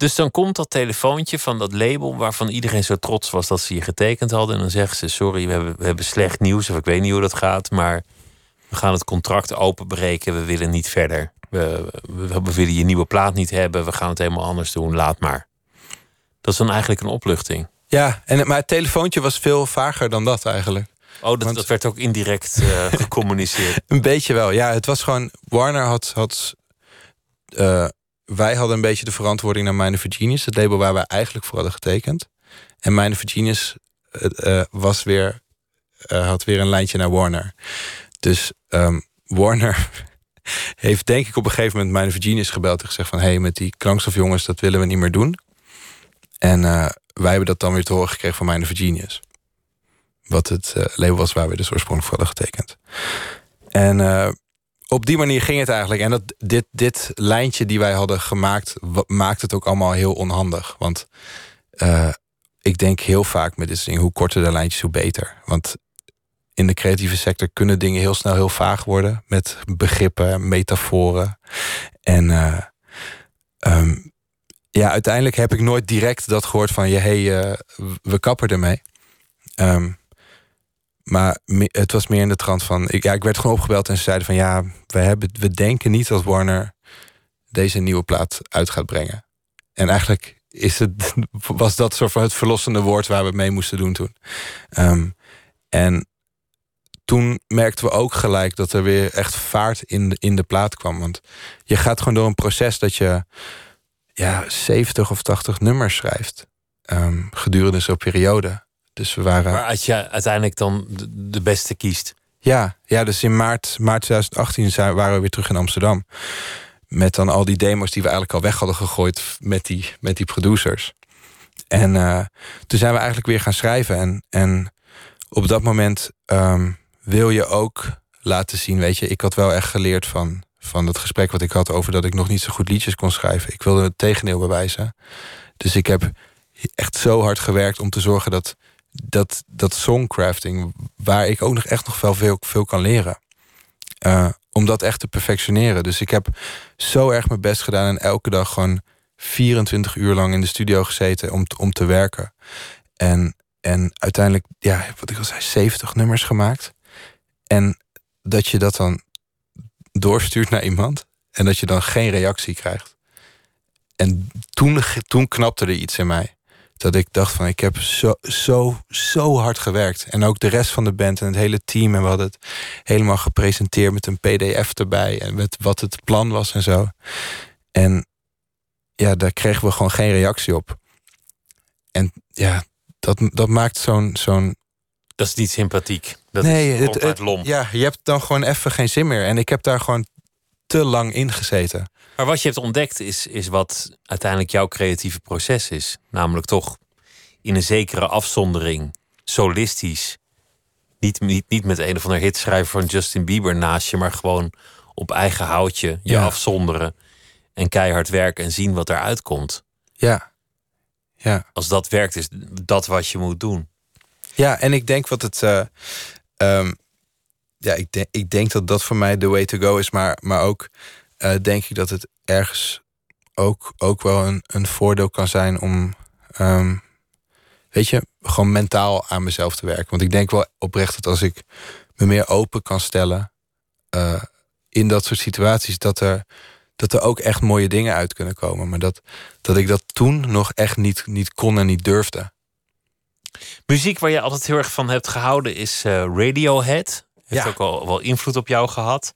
Dus dan komt dat telefoontje van dat label waarvan iedereen zo trots was dat ze je getekend hadden. En dan zeggen ze: Sorry, we hebben, we hebben slecht nieuws. Of ik weet niet hoe dat gaat. Maar we gaan het contract openbreken, we willen niet verder. We, we, we, willen je nieuwe plaat niet hebben, we gaan het helemaal anders doen, laat maar. Dat is dan eigenlijk een opluchting. Ja, en, maar het telefoontje was veel vager dan dat eigenlijk. Oh, dat, dat werd ook indirect uh, gecommuniceerd. een beetje wel, ja. Het was gewoon, Warner had... had uh, wij hadden een beetje de verantwoording naar Mine Virginius, het label waar wij eigenlijk voor hadden getekend. En Mine Virginius uh, was weer, had weer een lijntje naar Warner. Dus um, Warner heeft denk ik op een gegeven moment mijn Virginius gebeld en gezegd van... hé, hey, met die klankstofjongens, dat willen we niet meer doen. En uh, wij hebben dat dan weer te horen gekregen van mijn Virginius. Wat het label was waar we dus oorspronkelijk voor hadden getekend. En op die manier ging het eigenlijk. En dat, dit, dit lijntje die wij hadden gemaakt, maakt het ook allemaal heel onhandig. Want ik denk heel vaak met dit dingen, hoe korter de lijntjes, hoe beter. Want in de creatieve sector kunnen dingen heel snel heel vaag worden. Met begrippen, metaforen. En uh, um, ja, uiteindelijk heb ik nooit direct dat gehoord van je, hey, uh, we kappen ermee. Um, maar het was meer in de trant van. Ik, ja, ik werd gewoon opgebeld en ze zeiden van ja, we, hebben, we denken niet dat Warner deze nieuwe plaat uit gaat brengen. En eigenlijk is het, was dat soort van het verlossende woord waar we mee moesten doen toen. Um, en toen merkten we ook gelijk dat er weer echt vaart in de, in de plaat kwam. Want je gaat gewoon door een proces dat je ja, 70 of 80 nummers schrijft. Um, gedurende zo'n periode. Dus we waren. Maar als je uiteindelijk dan de beste kiest. Ja, ja dus in maart, maart 2018 zijn, waren we weer terug in Amsterdam. Met dan al die demos die we eigenlijk al weg hadden gegooid met die, met die producers. En uh, toen zijn we eigenlijk weer gaan schrijven. En, en op dat moment um, wil je ook laten zien, weet je, ik had wel echt geleerd van, van het gesprek wat ik had over dat ik nog niet zo goed liedjes kon schrijven. Ik wilde het tegendeel bewijzen. Dus ik heb echt zo hard gewerkt om te zorgen dat dat, dat songcrafting, waar ik ook nog echt nog veel, veel kan leren. Uh, om dat echt te perfectioneren. Dus ik heb zo erg mijn best gedaan en elke dag gewoon 24 uur lang in de studio gezeten om, om te werken. En, en uiteindelijk, ja, wat ik al zei, 70 nummers gemaakt. En dat je dat dan doorstuurt naar iemand en dat je dan geen reactie krijgt. En toen, toen knapte er iets in mij. Dat ik dacht van ik heb zo, zo, zo hard gewerkt. En ook de rest van de band en het hele team. En we hadden het helemaal gepresenteerd met een pdf erbij. En met wat het plan was en zo. En ja, daar kregen we gewoon geen reactie op. En ja, dat, dat maakt zo'n zo'n dat is niet sympathiek. Dat nee, is het, het, lomp. Ja, je hebt dan gewoon even geen zin meer. En ik heb daar gewoon te lang in gezeten. Maar wat je hebt ontdekt is, is wat uiteindelijk jouw creatieve proces is. Namelijk toch in een zekere afzondering, solistisch. Niet, niet, niet met een of ander hitschrijver van Justin Bieber naast je, maar gewoon op eigen houtje je afzonderen. En keihard werken en zien wat eruit komt. Ja. ja. Als dat werkt, is dat wat je moet doen. Ja, en ik denk wat het. Uh, ja, ik, denk ik denk dat dat voor mij de way to go is. Maar, maar ook uh, denk ik dat het ergens ook, ook wel een, een voordeel kan zijn om. Um, weet je, gewoon mentaal aan mezelf te werken. Want ik denk wel oprecht dat als ik me meer open kan stellen. Uh, in dat soort situaties, dat er, dat er ook echt mooie dingen uit kunnen komen. Maar dat, dat ik dat toen nog echt niet, niet kon en niet durfde. Muziek waar je altijd heel erg van hebt gehouden is uh, Radiohead. Heeft ook al wel invloed op jou gehad.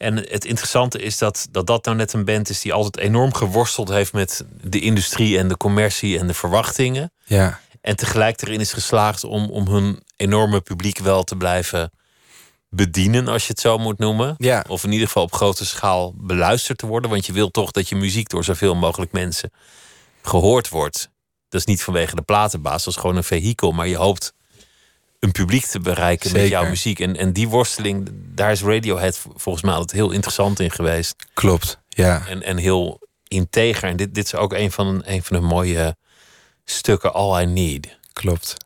En het interessante is dat, dat dat nou net een band is die altijd enorm geworsteld heeft met de industrie en de commercie en de verwachtingen. Ja. En tegelijk erin is geslaagd om, om hun enorme publiek wel te blijven bedienen, als je het zo moet noemen. Ja. Of in ieder geval op grote schaal beluisterd te worden. Want je wilt toch dat je muziek door zoveel mogelijk mensen gehoord wordt. Dat is niet vanwege de platenbaas, dat is gewoon een vehikel. Maar je hoopt een publiek te bereiken met jouw muziek. En, en die worsteling, daar is Radiohead volgens mij altijd heel interessant in geweest. Klopt, ja. En, en heel integer. En dit, dit is ook een van, een van de mooie stukken, All I Need. Klopt.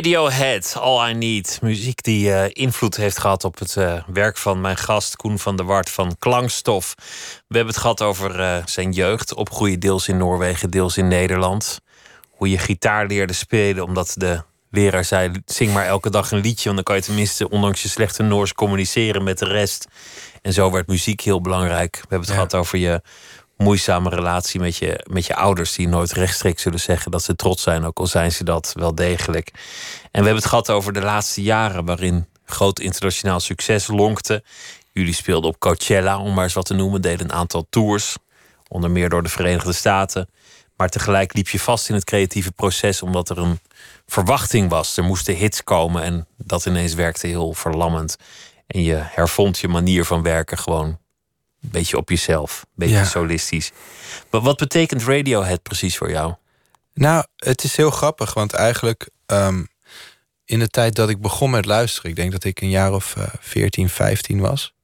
Radiohead, All I Need. Muziek die uh, invloed heeft gehad op het uh, werk van mijn gast Koen van der Wart van Klankstof. We hebben het gehad over uh, zijn jeugd, opgroeien deels in Noorwegen, deels in Nederland. Hoe je gitaar leerde spelen omdat de leraar zei: zing maar elke dag een liedje, want dan kan je tenminste, ondanks je slechte Noors, communiceren met de rest. En zo werd muziek heel belangrijk. We hebben het ja. gehad over je moeizame relatie met je, met je ouders, die nooit rechtstreeks zullen zeggen dat ze trots zijn, ook al zijn ze dat wel degelijk. En we hebben het gehad over de laatste jaren, waarin groot internationaal succes lonkte. Jullie speelden op Coachella, om maar eens wat te noemen, deden een aantal tours, onder meer door de Verenigde Staten. Maar tegelijk liep je vast in het creatieve proces, omdat er een verwachting was. Er moesten hits komen en dat ineens werkte heel verlammend. En je hervond je manier van werken gewoon een beetje op jezelf, een beetje solistisch. Maar wat betekent Radiohead precies voor jou? Nou, het is heel grappig, want eigenlijk um, in de tijd dat ik begon met luisteren, ik denk dat ik een jaar of uh, 14, 15 was.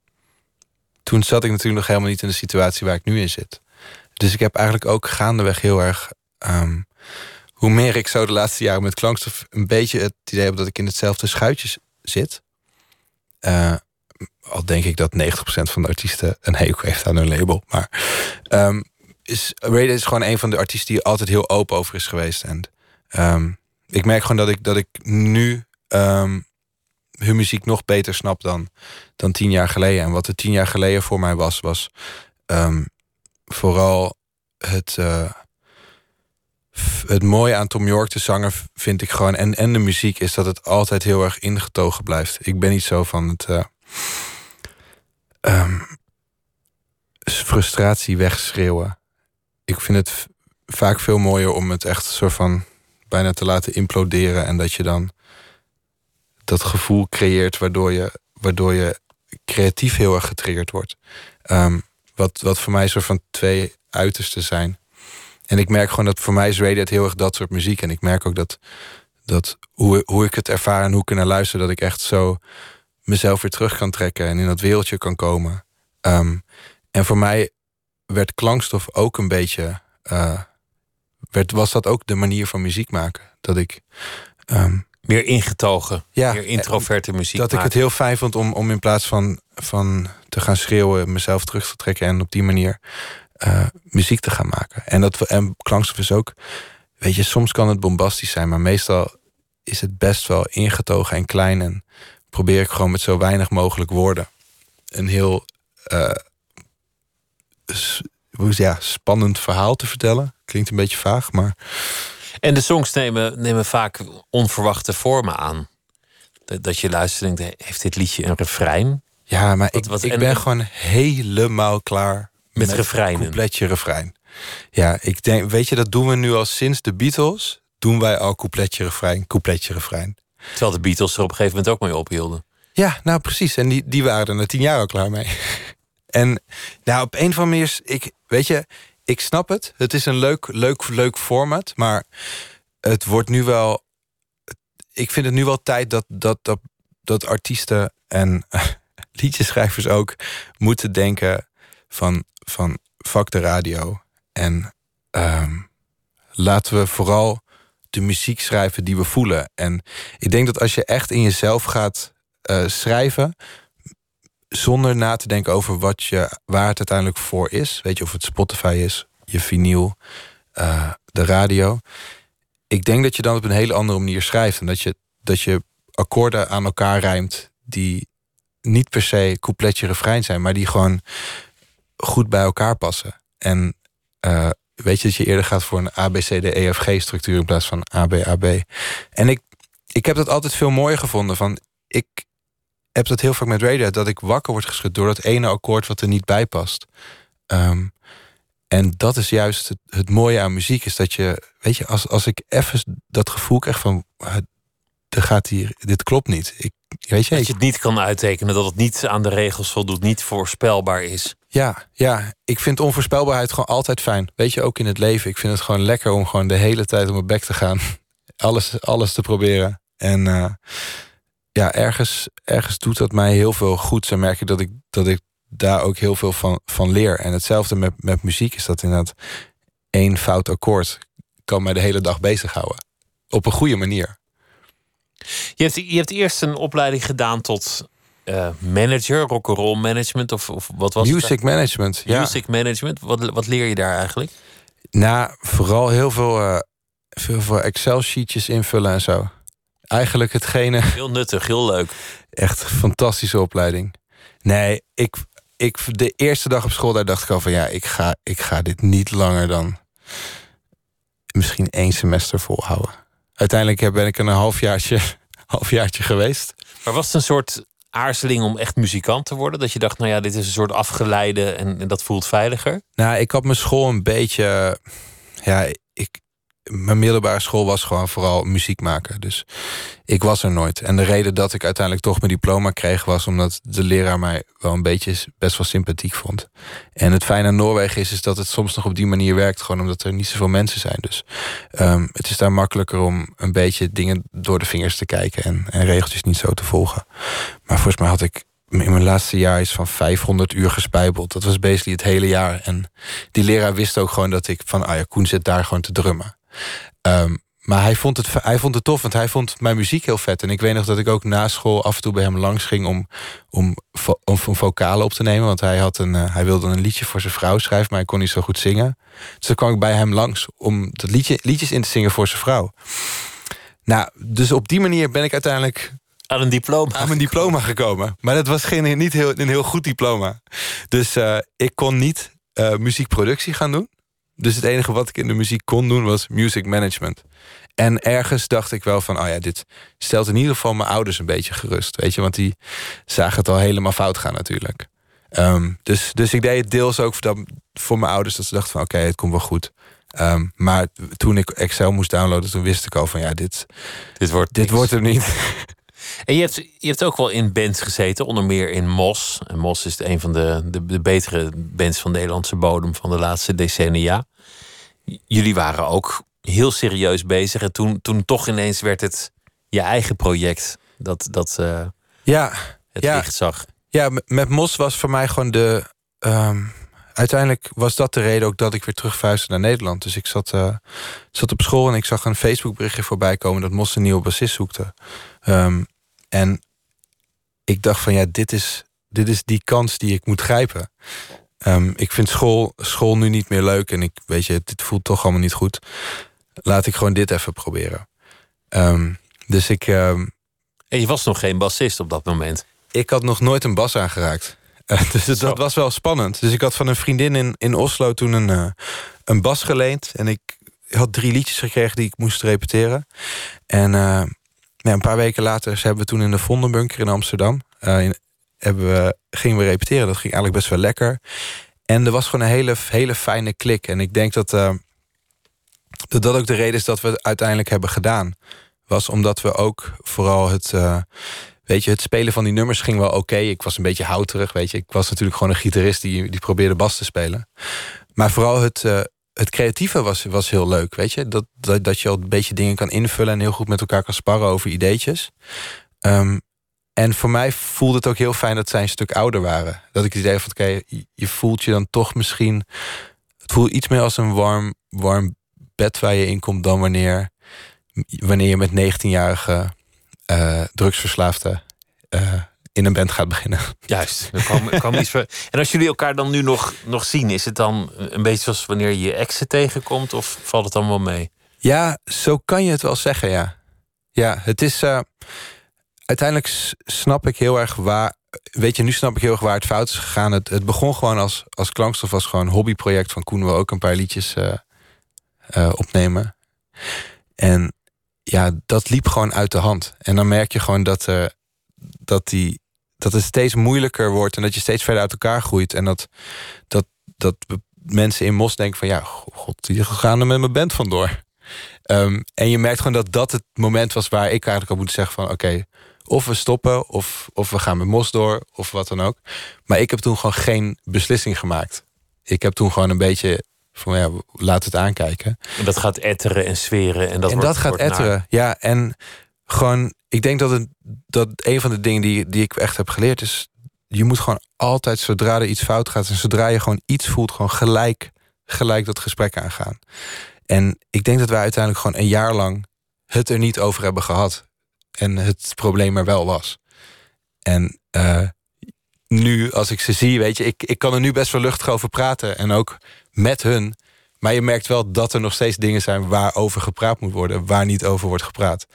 Toen zat ik natuurlijk nog helemaal niet in de situatie waar ik nu in zit. Dus ik heb eigenlijk ook gaandeweg heel erg. Um, hoe meer ik zo de laatste jaren met klankstof een beetje het idee heb dat ik in hetzelfde schuitje zit. Uh, al denk ik dat 90% van de artiesten een hekel heeft aan hun label. Maar um, is, Radiohead is gewoon een van de artiesten die altijd heel open over is geweest. En um, ik merk gewoon dat ik, dat ik nu um, hun muziek nog beter snap dan, dan tien jaar geleden. En wat er tien jaar geleden voor mij was, was vooral het. Uh, het mooie aan Tom York, de zanger, vind ik gewoon. En, en de muziek is dat het altijd heel erg ingetogen blijft. Ik ben niet zo van het. Uh, um, frustratie wegschreeuwen. Ik vind het vaak veel mooier om het echt soort van bijna te laten imploderen. En dat je dan dat gevoel creëert waardoor je, waardoor je creatief heel erg getriggerd wordt. Um, wat, wat voor mij soort van twee uitersten zijn. En ik merk gewoon dat voor mij is Radiohead heel erg dat soort muziek. En ik merk ook dat, dat hoe, hoe ik het ervaar en hoe ik er naar luister, dat ik echt zo mezelf weer terug kan trekken en in dat wereldje kan komen. Um, en voor mij werd klankstof ook een beetje. Uh, werd, was dat ook de manier van muziek maken? Dat ik. Um, meer ingetogen, ja, meer introverte muziek. Dat ik het heel fijn vond om, om in plaats van, van te gaan schreeuwen, mezelf terug te trekken en op die manier uh, muziek te gaan maken. En, dat, en klankstof is ook. Weet je, soms kan het bombastisch zijn, maar meestal is het best wel ingetogen en klein. En probeer ik gewoon met zo weinig mogelijk woorden een heel uh, ja, spannend verhaal te vertellen. Klinkt een beetje vaag, maar. En de songs nemen, nemen vaak onverwachte vormen aan. Dat je luistert en denkt, heeft dit liedje een refrein? Ja, maar ik, wat, ik ben gewoon helemaal klaar met, met refreinen. Coupletje, refrein. Ja, ik denk, weet je, dat doen we nu al sinds de Beatles. Doen wij al coupletje, refrein, coupletje, refrein. Terwijl de Beatles er op een gegeven moment ook mee ophielden. Ja, nou precies. En die, die waren er na tien jaar al klaar mee. en nou, op een of andere ik, weet je, ik snap het. Het is een leuk, leuk, leuk format. Maar het wordt nu wel. Ik vind het nu wel tijd dat, dat, dat, dat artiesten en liedjeschrijvers ook moeten denken van, van fuck de radio. En um, laten we vooral de muziek schrijven die we voelen. En ik denk dat als je echt in jezelf gaat uh, schrijven, zonder na te denken over wat je, waar het uiteindelijk voor is. Weet je, of het Spotify is, je vinyl, uh, de radio. Ik denk dat je dan op een hele andere manier schrijft. En dat je, dat je akkoorden aan elkaar rijmt die niet per se coupletje refrein zijn, maar die gewoon goed bij elkaar passen. En uh, weet je dat je eerder gaat voor een ABCDEFG structuur in plaats van ABAB. En ik, ik heb dat altijd veel mooier gevonden. Van, ik heb dat heel vaak met radio, dat ik wakker word geschud door dat ene akkoord wat er niet bij past. Um, en dat is juist het, het, mooie aan muziek, is dat je, weet je, als, als ik even dat gevoel krijg van, er gaat hier, dit klopt niet. Ik, weet je, dat je het niet kan uittekenen, dat het niet aan de regels voldoet, niet voorspelbaar is. Ja, ja, ik vind onvoorspelbaarheid gewoon altijd fijn. Weet je, ook in het leven. Ik vind het gewoon lekker om gewoon de hele tijd op mijn bek te gaan. Alles, alles te proberen. En uh, ja, ergens, ergens doet dat mij heel veel goed. En merk ik dat ik, dat ik daar ook heel veel van, van leer. En hetzelfde met, met muziek is dat inderdaad één fout akkoord kan mij de hele dag bezighouden. Op een goede manier. Je hebt, je hebt eerst een opleiding gedaan tot uh, manager, rock'n'roll management of, of wat was Music het? management, ja. Music management, wat, wat leer je daar eigenlijk? Nou, vooral heel veel, uh, veel, veel Excel-sheetjes invullen en zo. Eigenlijk hetgene... Heel nuttig, heel leuk. Echt fantastische opleiding. Nee, ik, ik, de eerste dag op school, daar dacht ik al van... ja, ik ga, ik ga dit niet langer dan misschien één semester volhouden. Uiteindelijk ben ik een halfjaartje, halfjaartje geweest. Maar was het een soort aarzeling om echt muzikant te worden? Dat je dacht, nou ja, dit is een soort afgeleide en, en dat voelt veiliger? Nou, ik had mijn school een beetje... Ja, ik, mijn middelbare school was gewoon vooral muziek maken. Dus ik was er nooit. En de reden dat ik uiteindelijk toch mijn diploma kreeg... was omdat de leraar mij wel een beetje best wel sympathiek vond. En het fijne aan Noorwegen is, is dat het soms nog op die manier werkt... gewoon omdat er niet zoveel mensen zijn. Dus um, het is daar makkelijker om een beetje dingen door de vingers te kijken... en, en regeltjes niet zo te volgen. Maar volgens mij had ik in mijn laatste jaar is van 500 uur gespijbeld. Dat was basically het hele jaar. En die leraar wist ook gewoon dat ik van... ah ja, Koen zit daar gewoon te drummen. Ehm, maar hij vond, het, hij vond het tof, want hij vond mijn muziek heel vet. En ik weet nog dat ik ook na school af en toe bij hem langs ging om, om, om, om vocalen op te nemen. Want hij, had een, uh, hij wilde een liedje voor zijn vrouw schrijven, maar hij kon niet zo goed zingen. Dus dan kwam ik bij hem langs om dat liedje, liedjes in te zingen voor zijn vrouw. Nou, dus op die manier ben ik uiteindelijk aan een diploma. Aan mijn diploma gekomen. Maar dat was geen, niet heel, een heel goed diploma. Dus uh, ik kon niet uh, muziekproductie gaan doen. Dus het enige wat ik in de muziek kon doen was music management. En ergens dacht ik wel van, oh ja, dit stelt in ieder geval mijn ouders een beetje gerust. Weet je, want die zagen het al helemaal fout gaan natuurlijk. Um, dus, dus ik deed het deels ook voor, voor mijn ouders, dat ze dachten van, oké, het komt wel goed. Um, maar toen ik Excel moest downloaden, toen wist ik al van, ja, dit, dit, wordt, dit wordt er niet. En je hebt, je hebt ook wel in bands gezeten, onder meer in Mos. En Mos is een van de, de, de betere bands van de Nederlandse bodem van de laatste decennia. Jullie waren ook heel serieus bezig. En toen, toen toch ineens werd het je eigen project dat, dat uh, ja, het ja, licht zag. Ja, met Mos was voor mij gewoon de. Um, uiteindelijk was dat de reden ook dat ik weer terugvuiste naar Nederland. Dus ik zat, uh, zat op school en ik zag een Facebook berichtje voorbij komen dat Mos een nieuwe bassist zoekte. Um, en ik dacht van ja, dit is, dit is die kans die ik moet grijpen. Um, ik vind school, school nu niet meer leuk en ik weet je, dit voelt toch allemaal niet goed. Laat ik gewoon dit even proberen. Um, dus ik. Um, en je was nog geen bassist op dat moment? Ik had nog nooit een bas aangeraakt. Uh, dus dat was wel spannend. Dus ik had van een vriendin in, in Oslo toen een, uh, een bas geleend. En ik had drie liedjes gekregen die ik moest repeteren. En uh, ja, een paar weken later hebben we toen in de Vondenbunker in Amsterdam. In, hebben we, gingen we repeteren. Dat ging eigenlijk best wel lekker. En er was gewoon een hele, hele fijne klik. En ik denk dat, uh, dat ook de reden is dat we het uiteindelijk hebben gedaan. Was omdat we ook vooral het. Uh, weet je, het spelen van die nummers ging wel oké. Ik was een beetje houterig, weet je. Ik was natuurlijk gewoon een gitarist die, die probeerde bas te spelen. Maar vooral het, het creatieve was, was heel leuk, weet je. Dat, dat, dat je al een beetje dingen kan invullen en heel goed met elkaar kan sparren over ideetjes. Um, en voor mij voelde het ook heel fijn dat zij een stuk ouder waren. Dat ik het idee van, oké, je voelt je dan toch misschien... Het voelt iets meer als een warm, warm bed waar je in komt dan wanneer, wanneer je met 19-jarige uh, drugsverslaafde uh, in een band gaat beginnen. Juist. Kwam, kwam iets voor... En als jullie elkaar dan nu nog, nog zien, is het dan een beetje zoals wanneer je je exen tegenkomt, of valt het dan wel mee? Ja, zo kan je het wel zeggen, ja. Ja, het is. Uh, uiteindelijk snap ik heel erg waar. Weet je, nu snap ik heel erg waar het fout is gegaan. Het, het begon gewoon als, als klankstof, was gewoon een hobbyproject van Koen. We ook een paar liedjes uh, uh, opnemen. En ja, dat liep gewoon uit de hand. En dan merk je gewoon dat, dat die dat het steeds moeilijker wordt en dat je steeds verder uit elkaar groeit. En dat, dat, dat mensen in Mos denken van ja, god, die gaan er met mijn band vandoor. Um, en je merkt gewoon dat dat het moment was waar ik eigenlijk al moet zeggen van oké, of we stoppen of, of we gaan met Mos door of wat dan ook. Maar ik heb toen gewoon geen beslissing gemaakt. Ik heb toen gewoon een beetje van ja, laat het aankijken. En dat gaat etteren en sferen. En dat, en wordt, dat gaat etteren, naar. ja. En gewoon, ik denk dat, het, dat een van de dingen die, die ik echt heb geleerd is... je moet gewoon altijd, zodra er iets fout gaat... en zodra je gewoon iets voelt, gewoon gelijk, gelijk dat gesprek aangaan. En ik denk dat wij uiteindelijk gewoon een jaar lang het er niet over hebben gehad. en het probleem er wel was. En uh, nu, als ik ze zie, weet je, ik, ik kan er nu best wel luchtig over praten. En ook met hun. Maar je merkt wel dat er nog steeds dingen zijn waarover gepraat moet worden, waar niet over wordt gepraat.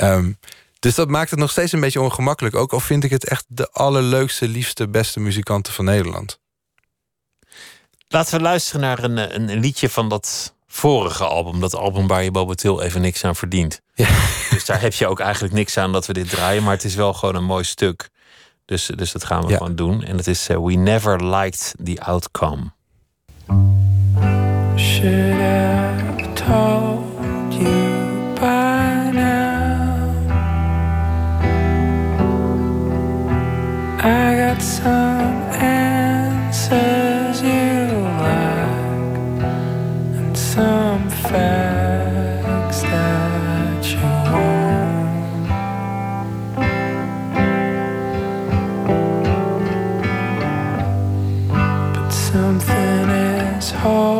Um, dus dat maakt het nog steeds een beetje ongemakkelijk. Ook al vind ik het echt de allerleukste, liefste, beste muzikanten van Nederland. Laten we luisteren naar een, een, een liedje van dat vorige album. Dat album waar je momenteel even niks aan verdient. Ja. Dus daar heb je ook eigenlijk niks aan dat we dit draaien. Maar het is wel gewoon een mooi stuk. Dus, dus dat gaan we gewoon doen. En het is uh, We Never Liked the Outcome. Should have told you by now I got some answers you like And some facts that you want. But something is holding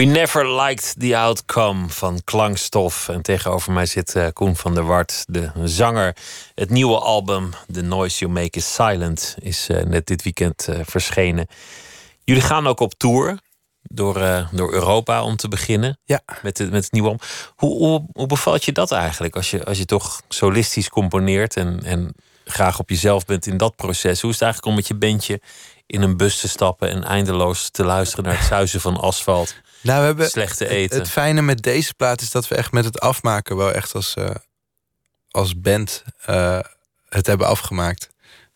We Never Liked the Outcome van Klankstof. En tegenover mij zit eh, Koen van der Wart, de zanger. Het nieuwe album The Noise You Make Is Silent is eh, net dit weekend eh, verschenen. Jullie gaan ook op tour door, door Europa om te beginnen. Ja. Met, het, met het nieuwe album. Hoe, hoe, hoe bevalt je dat eigenlijk als je, als je toch solistisch componeert en, en graag op jezelf bent in dat proces? Hoe is het eigenlijk om met je bandje in een bus te stappen en eindeloos te luisteren naar het zuizen van asfalt? Nou, we hebben Slechte het- eten. Het, fijne met deze plaat is dat we echt met het afmaken wel echt als, eh, als band eh, het hebben afgemaakt.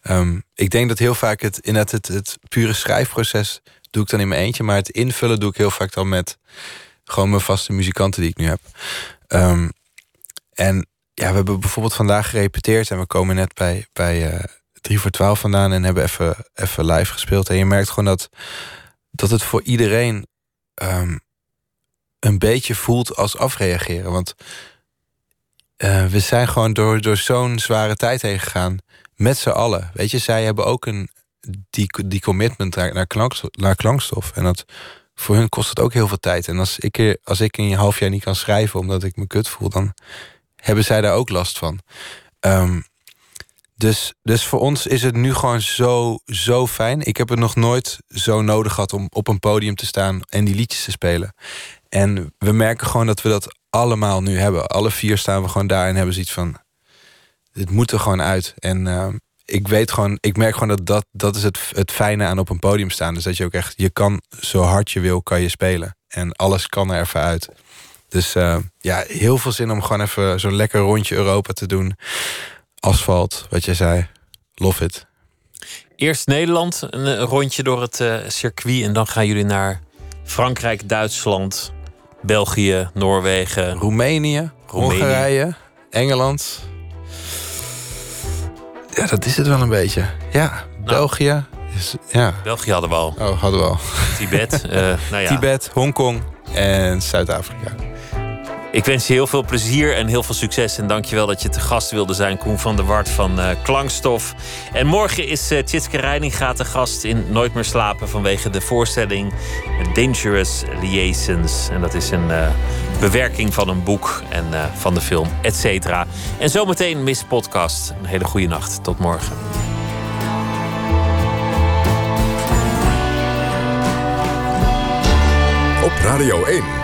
Ehm, ik denk dat heel vaak het in het, het, het pure schrijfproces doe ik dan in mijn eentje, maar het invullen doe ik heel vaak dan met gewoon mijn vaste muzikanten die ik nu heb. Ehm, en ja, we hebben bijvoorbeeld vandaag gerepeteerd en we komen net bij, bij eh 3 voor 12 vandaan en hebben even, even live gespeeld. En je merkt gewoon dat, dat het voor iedereen ehm, een beetje voelt als afreageren. Want eh, we zijn gewoon door, door zo'n zware tijd heen gegaan. Met z'n allen. Weet je, zij hebben ook een, die, die commitment naar, naar, klankstof, naar klankstof. En dat voor hun kost het ook heel veel tijd. En als ik, als ik een half jaar niet kan schrijven omdat ik me kut voel, dan hebben zij daar ook last van. Ehm, dus, dus voor ons is het nu gewoon zo, zo fijn. Ik heb het nog nooit zo nodig gehad om op een podium te staan en die liedjes te spelen. En we merken gewoon dat we dat allemaal nu hebben. Alle vier staan we gewoon daar en hebben zoiets van: dit moet er gewoon uit. En ehm, ik weet gewoon, ik merk gewoon dat dat, dat is het, het fijne aan op een podium staan. Dus dat je ook echt, je kan zo hard je wil, kan je spelen. En alles kan er even uit. Dus uh, ja, heel veel zin om gewoon even zo'n lekker rondje Europa te doen. Asfalt, wat jij zei. Love it. Eerst Nederland, een rondje door het uh, circuit. En dan gaan jullie naar Frankrijk, Duitsland, België, Noorwegen. Roemenië, Roemenië. Hongarije, Engeland. Ja, dat is het wel een beetje. Ja, nou. België. Is, ja. België hadden we al. Oh, hadden we al. Tibet. uh, nou ja. Tibet, Hongkong en Zuid-Afrika. Ik wens je heel veel plezier en heel veel succes. En dankjewel dat je te gast wilde zijn, Koen van der Wart van uh, Klankstof. En morgen is uh, Tjitske Reininga te gast in Nooit meer slapen... vanwege de voorstelling Dangerous Liaisons. En dat is een uh, bewerking van een boek en van de film, et cetera. En zometeen Miss Podcast. Een hele goede nacht. Tot morgen. Op Radio 1.